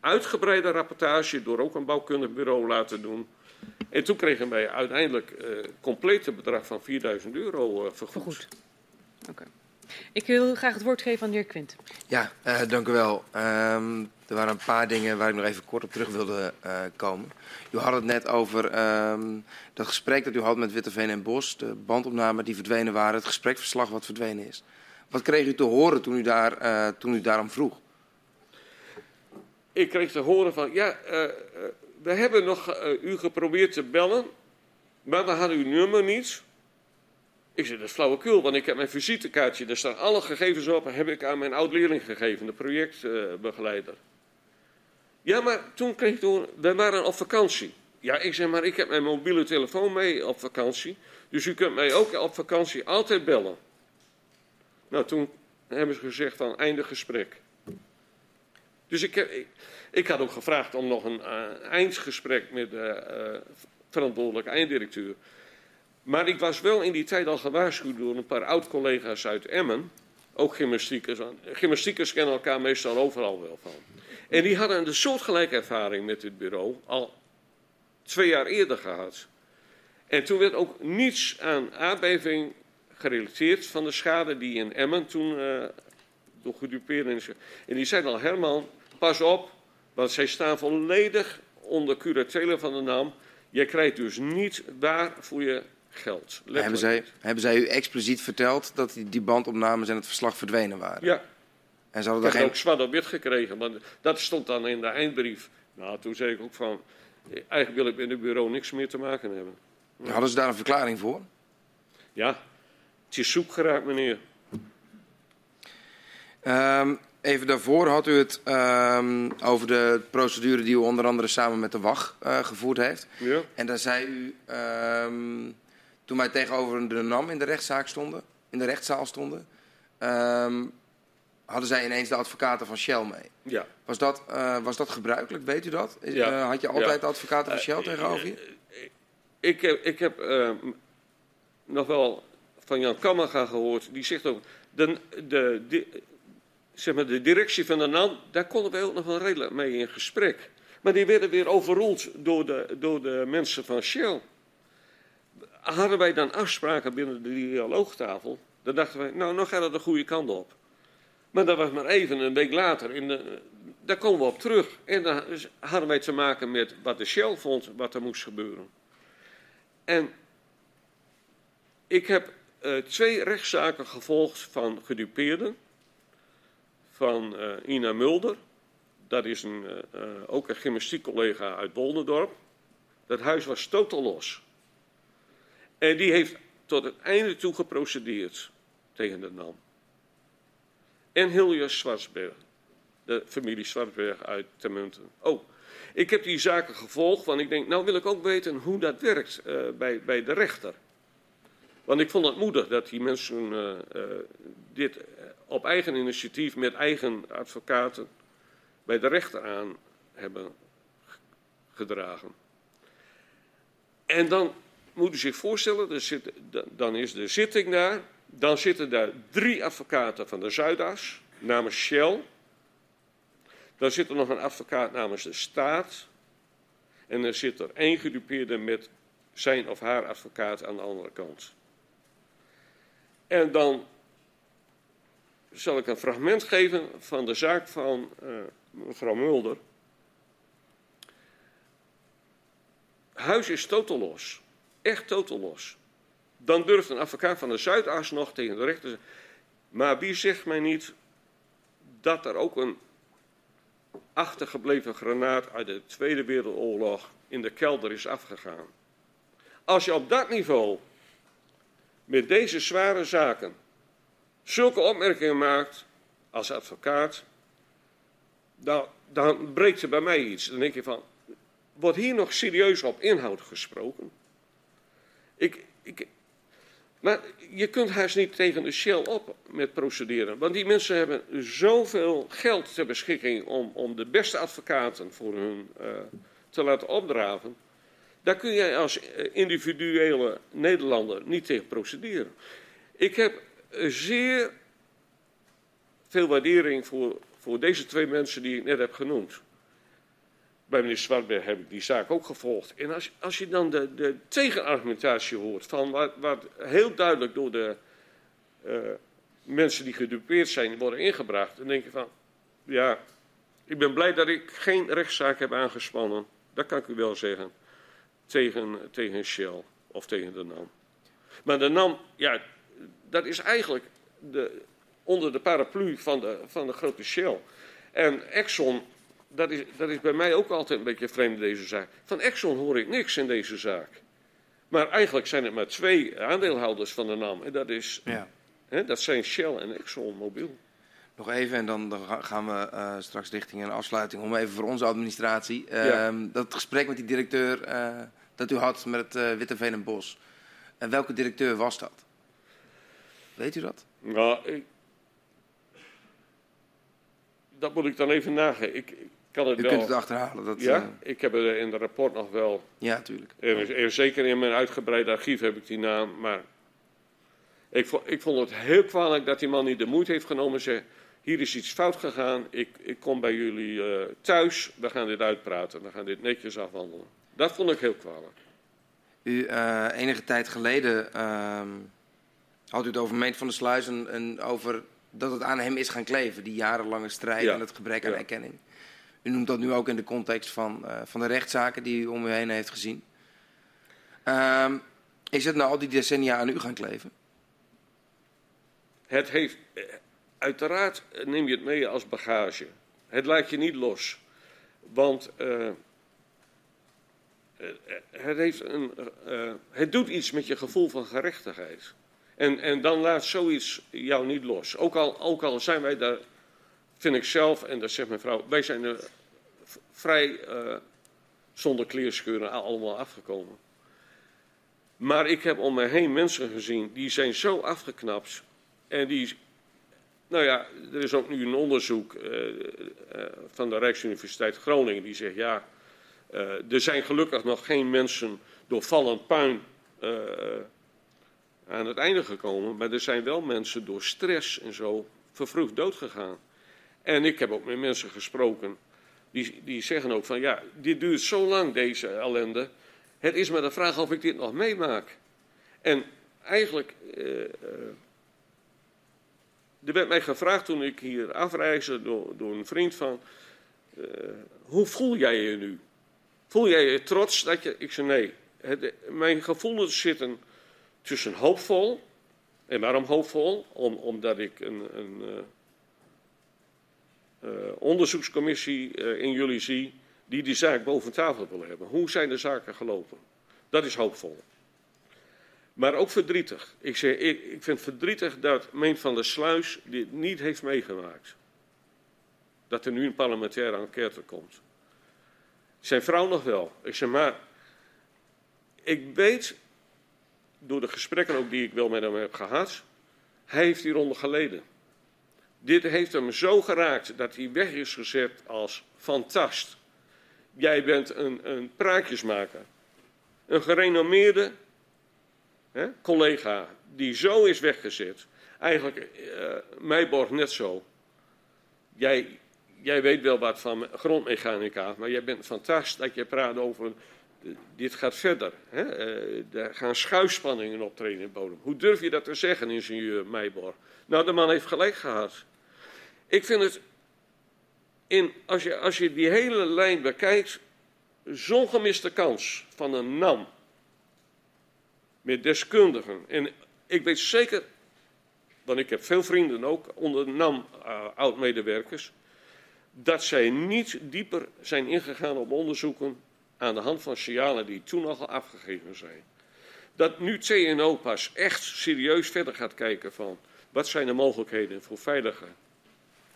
uitgebreide rapportage door ook een bouwkundig bureau laten doen. En toen kregen wij uiteindelijk uh, complete bedrag van 4000 euro vergoed. vergoed. Oké. Okay. Ik wil graag het woord geven aan de heer Quint. Ja, dank u wel. Um, er waren een paar dingen waar ik nog even kort op terug wilde uh, komen. U had het net over um, dat gesprek dat u had met Witteveen en Bos, de bandopnamen die verdwenen waren, het gesprekverslag wat verdwenen is. Wat kreeg u te horen toen u, daar, uh, toen u daarom vroeg? Ik kreeg te horen van, ja, uh, we hebben nog u geprobeerd te bellen, maar we hadden uw nummer niet. Ik zei, dat is flauwekul, want ik heb mijn visitekaartje, daar staan alle gegevens op, heb ik aan mijn oud-leerling gegeven, de projectbegeleider. Ja, maar toen kreeg ik door, we waren op vakantie. Ja, ik zeg maar, ik heb mijn mobiele telefoon mee op vakantie. Dus u kunt mij ook op vakantie altijd bellen. Nou, toen hebben ze gezegd van einde gesprek. Dus ik, ik, had ook gevraagd om nog een uh, eindgesprek met de uh, verantwoordelijke einddirecteur. Maar ik was wel in die tijd al gewaarschuwd door een paar oud-collega's uit Emmen. Ook gymnastiekers. Gymnastiekers kennen elkaar meestal overal wel van. En die hadden een soortgelijke ervaring met dit bureau al twee jaar eerder gehad. En toen werd ook niets aan aardbeving gerelateerd van de schade die in Emmen toen uh, door gedupeerden is. En die zeiden al, Herman, pas op, want zij staan volledig onder curatele van de naam. Jij krijgt dus niet waar voor je geld. Hebben zij, hebben zij u expliciet verteld dat die, die bandopnames en het verslag verdwenen waren? Ja. En ze hadden ik heb geen... ook zwart op wit gekregen, want dat stond dan in de eindbrief. Nou, toen zei ik ook van, eigenlijk wil ik met het bureau niks meer te maken hebben. Hadden ze daar een verklaring voor? Ja, het is zoek geraakt, meneer. Um, even daarvoor had u het um, over de procedure die u onder andere samen met de WAG uh, gevoerd heeft. Ja. En daar zei u, um, toen wij tegenover de NAM in de rechtszaak stonden, in de rechtszaal stonden, hadden zij ineens de advocaten van Shell mee. Ja. Was dat, uh, was dat gebruikelijk, weet u dat? Ja. Uh, had je altijd Ja. de advocaten van Shell Uh, tegenover je? Ik heb, ik heb eh, nog wel van Jan Kammerga gehoord. Die zegt ook, de, de, de, zeg maar de directie van de NAM, daar konden wij ook nog wel redelijk mee in gesprek. Maar die werden weer overroeld door de, door de mensen van Shell. Hadden wij dan afspraken binnen de dialoogtafel, dan dachten wij, nou, nog gaat het de goede kant op. Maar dat was maar even, een week later, in de, daar komen we op terug. En dan hadden wij te maken met wat de Shell vond, wat er moest gebeuren. En ik heb uh, twee rechtszaken gevolgd van gedupeerden. Van uh, Ina Mulder, dat is een, uh, ook een gymnastiekcollega uit Boldendorp. Dat huis was totaal los. En die heeft tot het einde toe geprocedeerd tegen de NAM. En Hilja Schwarzberg, de familie Schwarzberg uit Termunten. Oh, ik heb die zaken gevolgd, want ik denk, nou wil ik ook weten hoe dat werkt uh, bij, bij de rechter. Want ik vond het moedig dat die mensen uh, uh, dit op eigen initiatief met eigen advocaten bij de rechter aan hebben gedragen. En dan moet u zich voorstellen, zit, dan is de zitting daar. Dan zitten daar drie advocaten van de Zuidas namens Shell. Dan zit er nog een advocaat namens de staat. En er zit er één gedupeerde met zijn of haar advocaat aan de andere kant. En dan zal ik een fragment geven van de zaak van uh, mevrouw Mulder. Huis is totaal los. Echt totaal los. Dan durft een advocaat van de Zuidas nog tegen de rechter. Maar wie zegt mij niet dat er ook een achtergebleven granaat uit de Tweede Wereldoorlog in de kelder is afgegaan? Als je op dat niveau met deze zware zaken zulke opmerkingen maakt als advocaat, dan, dan breekt er bij mij iets. Dan denk je van, wordt hier nog serieus op inhoud gesproken? Ik, ik, maar je kunt haast niet tegen de Shell op met procederen. Want die mensen hebben zoveel geld ter beschikking om, om de beste advocaten voor hun uh, te laten opdraven. Daar kun jij als individuele Nederlander niet tegen procederen. Ik heb zeer veel waardering voor, voor deze twee mensen die ik net heb genoemd. Bij meneer Zwartberg heb ik die zaak ook gevolgd. En als, als je dan de, de tegenargumentatie hoort, van wat, wat heel duidelijk door de uh, mensen die gedupeerd zijn worden ingebracht, dan denk je van, ja, ik ben blij dat ik geen rechtszaak heb aangespannen. Dat kan ik u wel zeggen. Tegen, tegen Shell of tegen de NAM. Maar de NAM, ja, dat is eigenlijk de, onder de paraplu van de, van de grote Shell. En Exxon, dat is, dat is bij mij ook altijd een beetje vreemd in deze zaak. Van Exxon hoor ik niks in deze zaak. Maar eigenlijk zijn het maar twee aandeelhouders van de NAM. En dat, is, Ja. hè, dat zijn Shell en Exxon Mobil. Nog even en dan, dan ga- gaan we eh, straks richting een afsluiting. Om even voor onze administratie. Ja. Ehm, Dat gesprek met die directeur eh, dat u had met uh, Witteveen en Bos. En welke directeur was dat? Weet u dat? Nou, ik, dat moet ik dan even nagaan. Ik kan het U wel. kunt het achterhalen. Dat, ja, eh, ik heb er in het rapport nog wel. ja, tuurlijk. Er, er, zeker in mijn uitgebreide archief heb ik die naam. Maar ik, vo- ik vond het heel kwalijk dat die man niet de moeite heeft genomen. Zei, hier is iets fout gegaan. Ik, ik kom bij jullie eh, thuis. We gaan dit uitpraten. We gaan dit netjes afhandelen. Dat vond ik heel kwalijk. U, eh, enige tijd geleden ehm, had u het over Meent van der Sluis en, en over dat het aan hem is gaan kleven. Die jarenlange strijd Ja. en het gebrek aan Ja. erkenning. U noemt dat nu ook in de context van, eh, van de rechtszaken die u om u heen heeft gezien. Ehm, is het nou al die decennia aan u gaan kleven? Het heeft, eh, uiteraard neem je het mee als bagage. Het laat je niet los. Want eh, het, heeft een, het doet iets met je gevoel van gerechtigheid. En, en dan laat zoiets jou niet los. Ook al, ook al zijn wij daar, vind ik zelf, en dat zegt mijn vrouw, wij zijn er vrij eh, zonder kleerscheuren allemaal afgekomen. Maar ik heb om me heen mensen gezien die zijn zo afgeknapt en die nou ja, er is ook nu een onderzoek uh, uh, van de Rijksuniversiteit Groningen die zegt ja, er zijn gelukkig nog geen mensen door vallend puin aan het einde gekomen, maar er zijn wel mensen door stress en zo vervroegd doodgegaan. En ik heb ook met mensen gesproken die, die zeggen ook van ja, dit duurt zo lang deze ellende. Het is maar de vraag of ik dit nog meemaak. En eigenlijk er werd mij gevraagd toen ik hier afreisde door, door een vriend van, uh, hoe voel jij je nu? Voel jij je trots dat je, ik zei nee, het, mijn gevoelens zitten tussen hoopvol, en waarom hoopvol? Om, omdat ik een, een onderzoekscommissie in jullie zie die die zaak boven tafel wil hebben. Hoe zijn de zaken gelopen? Dat is hoopvol. Maar ook verdrietig. Ik, zeg, ik, ik vind verdrietig dat Meen van der Sluis dit niet heeft meegemaakt. Dat er nu een parlementaire enquête komt. Zijn vrouw nog wel. Ik zeg maar, ik weet, door de gesprekken ook die ik wel met hem heb gehad, hij heeft hieronder geleden. Dit heeft hem zo geraakt dat hij weg is gezet als fantast. Jij bent een, een praatjesmaker. Een gerenommeerde hè, collega die zo is weggezet. Eigenlijk, uh, net zo. Jij, jij weet wel wat van grondmechanica, maar jij bent fantastisch dat je praat over. Dit gaat verder. Hè? Uh, er gaan schuifspanningen optreden in de bodem. Hoe durf je dat te zeggen, ingenieur Meijborg? Nou, de man heeft gelijk gehad. Ik vind het, in, als, je, als je die hele lijn bekijkt, zo'n gemiste kans van een NAM met deskundigen. En ik weet zeker, want ik heb veel vrienden ook onder NAM uh, oud-medewerkers, dat zij niet dieper zijn ingegaan op onderzoeken aan de hand van signalen die toen al afgegeven zijn. Dat nu TNO pas echt serieus verder gaat kijken van wat zijn de mogelijkheden voor veilige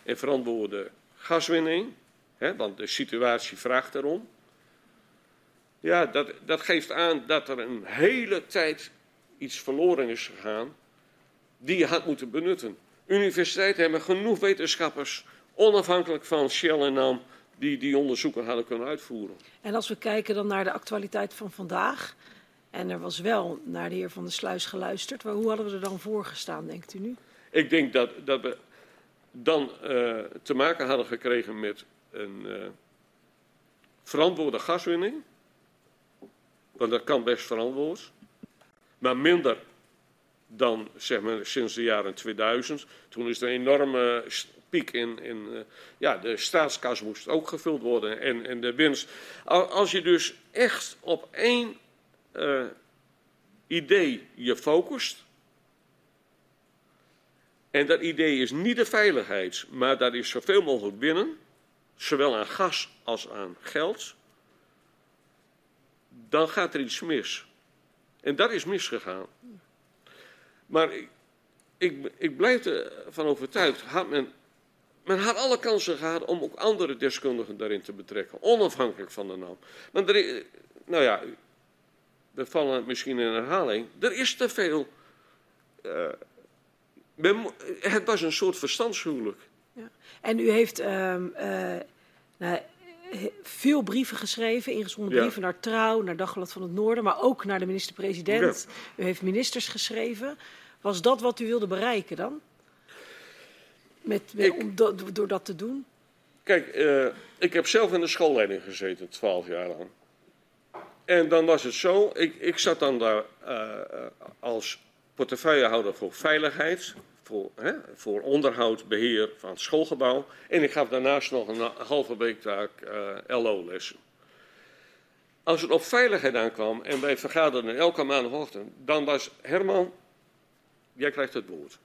en verantwoorde gaswinning, hè, want de situatie vraagt erom. Ja, dat, dat geeft aan dat er een hele tijd iets verloren is gegaan die je had moeten benutten. Universiteiten hebben genoeg wetenschappers, onafhankelijk van Shell en NAM, die die onderzoeken hadden kunnen uitvoeren. En als we kijken dan naar de actualiteit van vandaag, en er was wel naar de heer Van der Sluis geluisterd, maar hoe hadden we er dan voor gestaan, denkt u nu? Ik denk dat, dat we dan uh, te maken hadden gekregen met een uh, verantwoorde gaswinning want dat kan best verantwoord. Maar minder dan zeg maar, sinds de jaren 2000. Toen is er een enorme piek in. in uh, ja, de staatskas moest ook gevuld worden en, en de winst. Als je dus echt op één idee je focust. En dat idee is niet de veiligheid, maar dat is zoveel mogelijk winnen. Zowel aan gas als aan geld dan gaat er iets mis. En dat is misgegaan. Maar ik, ik, ik blijf ervan overtuigd, had men, men had alle kansen gehad om ook andere deskundigen daarin te betrekken, onafhankelijk van de naam. Maar er, nou ja, we vallen misschien in herhaling, er is te veel. Uh, het was een soort verstandshuwelijk. Ja. En u heeft uh, uh, nou, veel brieven geschreven, ingezonden ja. brieven naar Trouw, naar Dagblad van het Noorden, maar ook naar de minister-president. Ja. U heeft ministers geschreven. Was dat wat u wilde bereiken dan? Met, met ik, om do, door dat te doen? Kijk, uh, ik heb zelf in de schoolleiding gezeten, twaalf jaar lang. En dan was het zo, ik, ik zat dan daar uh, als portefeuillehouder voor veiligheid, voor, hè, voor onderhoud, beheer van het schoolgebouw. En ik gaf daarnaast nog een halve weektaak uh, LO-lessen. Als het op veiligheid aankwam en wij vergaderden elke maandagochtend, dan was Herman, jij krijgt het woord.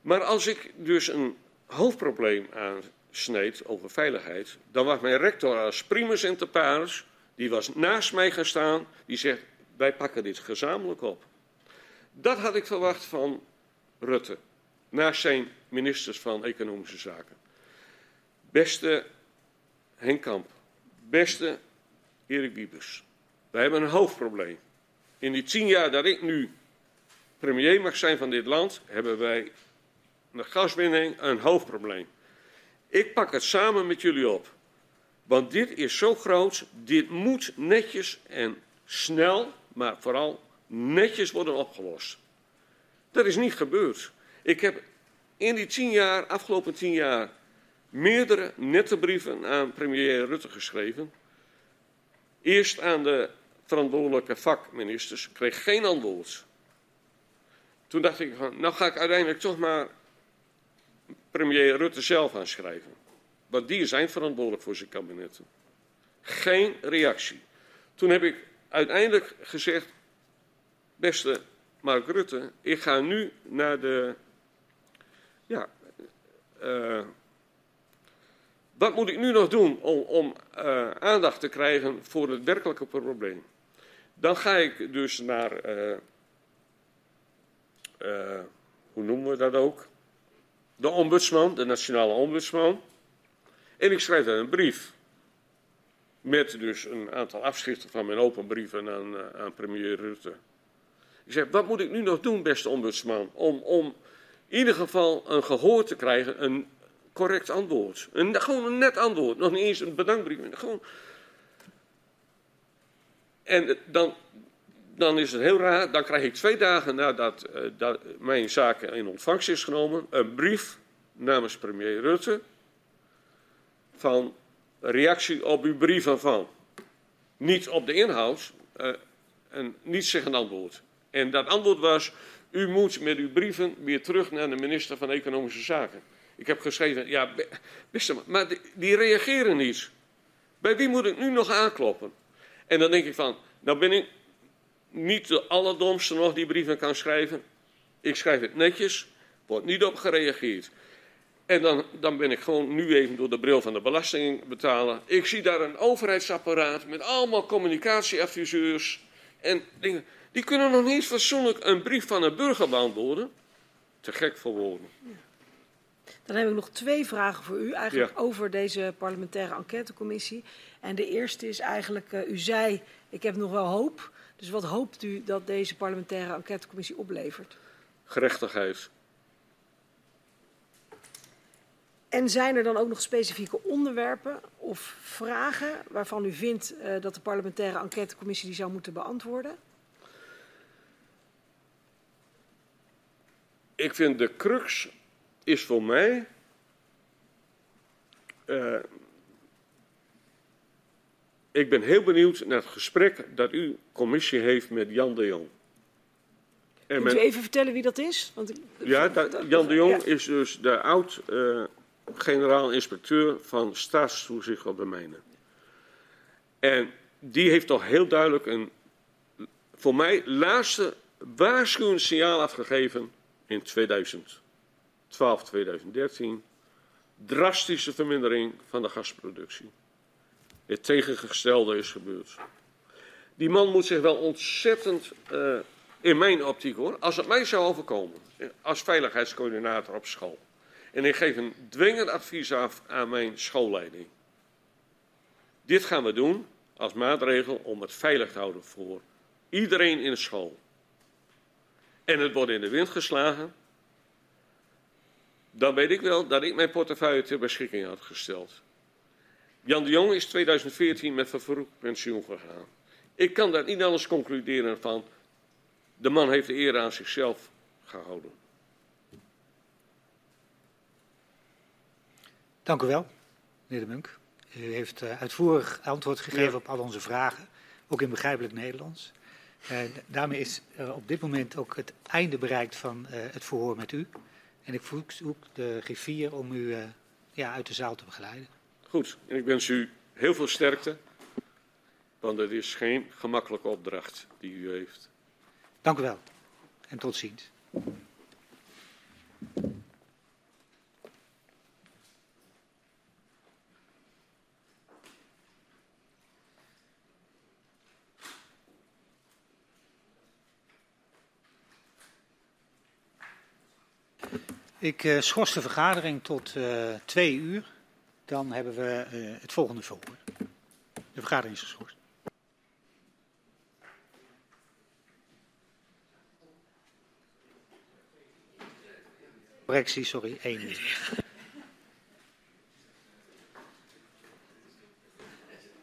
Maar als ik dus een hoofdprobleem aansneed over veiligheid, dan was mijn rector als primus inter pares, die was naast mij gaan staan, die zegt, wij pakken dit gezamenlijk op. Dat had ik verwacht van Rutte naast zijn ministers van Economische Zaken. Beste Henk Kamp, beste Erik Wiebes, wij hebben een hoofdprobleem. In die tien jaar dat ik nu premier mag zijn van dit land, hebben wij de gaswinning een hoofdprobleem. Ik pak het samen met jullie op. Want dit is zo groot, dit moet netjes en snel, maar vooral netjes worden opgelost. Dat is niet gebeurd. Ik heb in die tien jaar, afgelopen tien jaar, meerdere nette brieven aan premier Rutte geschreven. Eerst aan de verantwoordelijke vakministers, kreeg geen antwoord. Toen dacht ik nou ga ik uiteindelijk toch maar premier Rutte zelf aanschrijven. Want die is eindverantwoordelijk voor zijn kabinetten. Geen reactie. Toen heb ik uiteindelijk gezegd, beste Mark Rutte, ik ga nu naar de, ja, uh, wat moet ik nu nog doen om, om uh, aandacht te krijgen voor het werkelijke probleem? Dan ga ik dus naar, uh, hoe noemen we dat ook? De ombudsman, de nationale ombudsman. En ik schrijf dan een brief. Met dus een aantal afschriften van mijn open brieven aan, aan premier Rutte. Ik zeg, wat moet ik nu nog doen, beste ombudsman, om, om in ieder geval een gehoor te krijgen, een correct antwoord. Een, gewoon een net antwoord, nog niet eens een bedankbrief. Gewoon. En dan, dan is het heel raar, dan krijg ik twee dagen nadat uh, dat mijn zaak in ontvangst is genomen, een brief namens premier Rutte van reactie op uw brieven van. Niet op de inhoud, uh, en niet zeggen antwoord. En dat antwoord was, u moet met uw brieven weer terug naar de minister van Economische Zaken. Ik heb geschreven, ja, beste, maar die, die reageren niet. Bij wie moet ik nu nog aankloppen? En dan denk ik van, nou ben ik niet de allerdomste nog die brieven kan schrijven. Ik schrijf het netjes, wordt niet op gereageerd. En dan, dan ben ik gewoon nu even door de bril van de belasting betalen. Ik zie daar een overheidsapparaat met allemaal communicatieadviseurs en dingen. Die kunnen nog niet fatsoenlijk een brief van een burger beantwoorden. Te gek voor woorden. Dan heb ik nog twee vragen voor u, eigenlijk ja. over deze parlementaire enquêtecommissie. En de eerste is eigenlijk, uh, u zei, ik heb nog wel hoop. Dus wat hoopt u dat deze parlementaire enquêtecommissie oplevert? Gerechtigheid. En zijn er dan ook nog specifieke onderwerpen of vragen waarvan u vindt uh, dat de parlementaire enquêtecommissie die zou moeten beantwoorden? Ik vind de crux is voor mij. Uh, ik ben heel benieuwd naar het gesprek dat uw commissie heeft met Jan de Jong. En Kunt u even vertellen wie dat is? Want ik, ja, dat, Jan de Jong ja. is dus de oud-generaal-inspecteur uh, van staatstoezicht op de mijnen. En die heeft toch heel duidelijk een, voor mij, laatste waarschuwend signaal afgegeven in 2000. 12 2013 drastische vermindering van de gasproductie. Het tegengestelde is gebeurd. Die man moet zich wel ontzettend, uh, in mijn optiek hoor, als het mij zou overkomen, als veiligheidscoördinator op school. En ik geef een dwingend advies af aan mijn schoolleiding. Dit gaan we doen als maatregel om het veilig te houden voor iedereen in de school. En het wordt in de wind geslagen dan weet ik wel dat ik mijn portefeuille ter beschikking had gesteld. Jan de Jong is 2014 met vervroegd pensioen gegaan. Ik kan daar niet anders concluderen van. De man heeft de eer aan zichzelf gehouden. Dank u wel, meneer de Munk. U heeft uh, uitvoerig antwoord gegeven ja. op al onze vragen, ook in begrijpelijk Nederlands. Uh, daarmee is uh, op dit moment ook het einde bereikt van het verhoor met u. En ik verzoek de griffier om u ja, uit de zaal te begeleiden. Goed, en ik wens u heel veel sterkte, want het is geen gemakkelijke opdracht die u heeft. Dank u wel en tot ziens. Ik uh, schors de vergadering tot uh, twee uur. Dan hebben we uh, het volgende verhoor. De vergadering is geschorst. correctie, sorry, één minuut.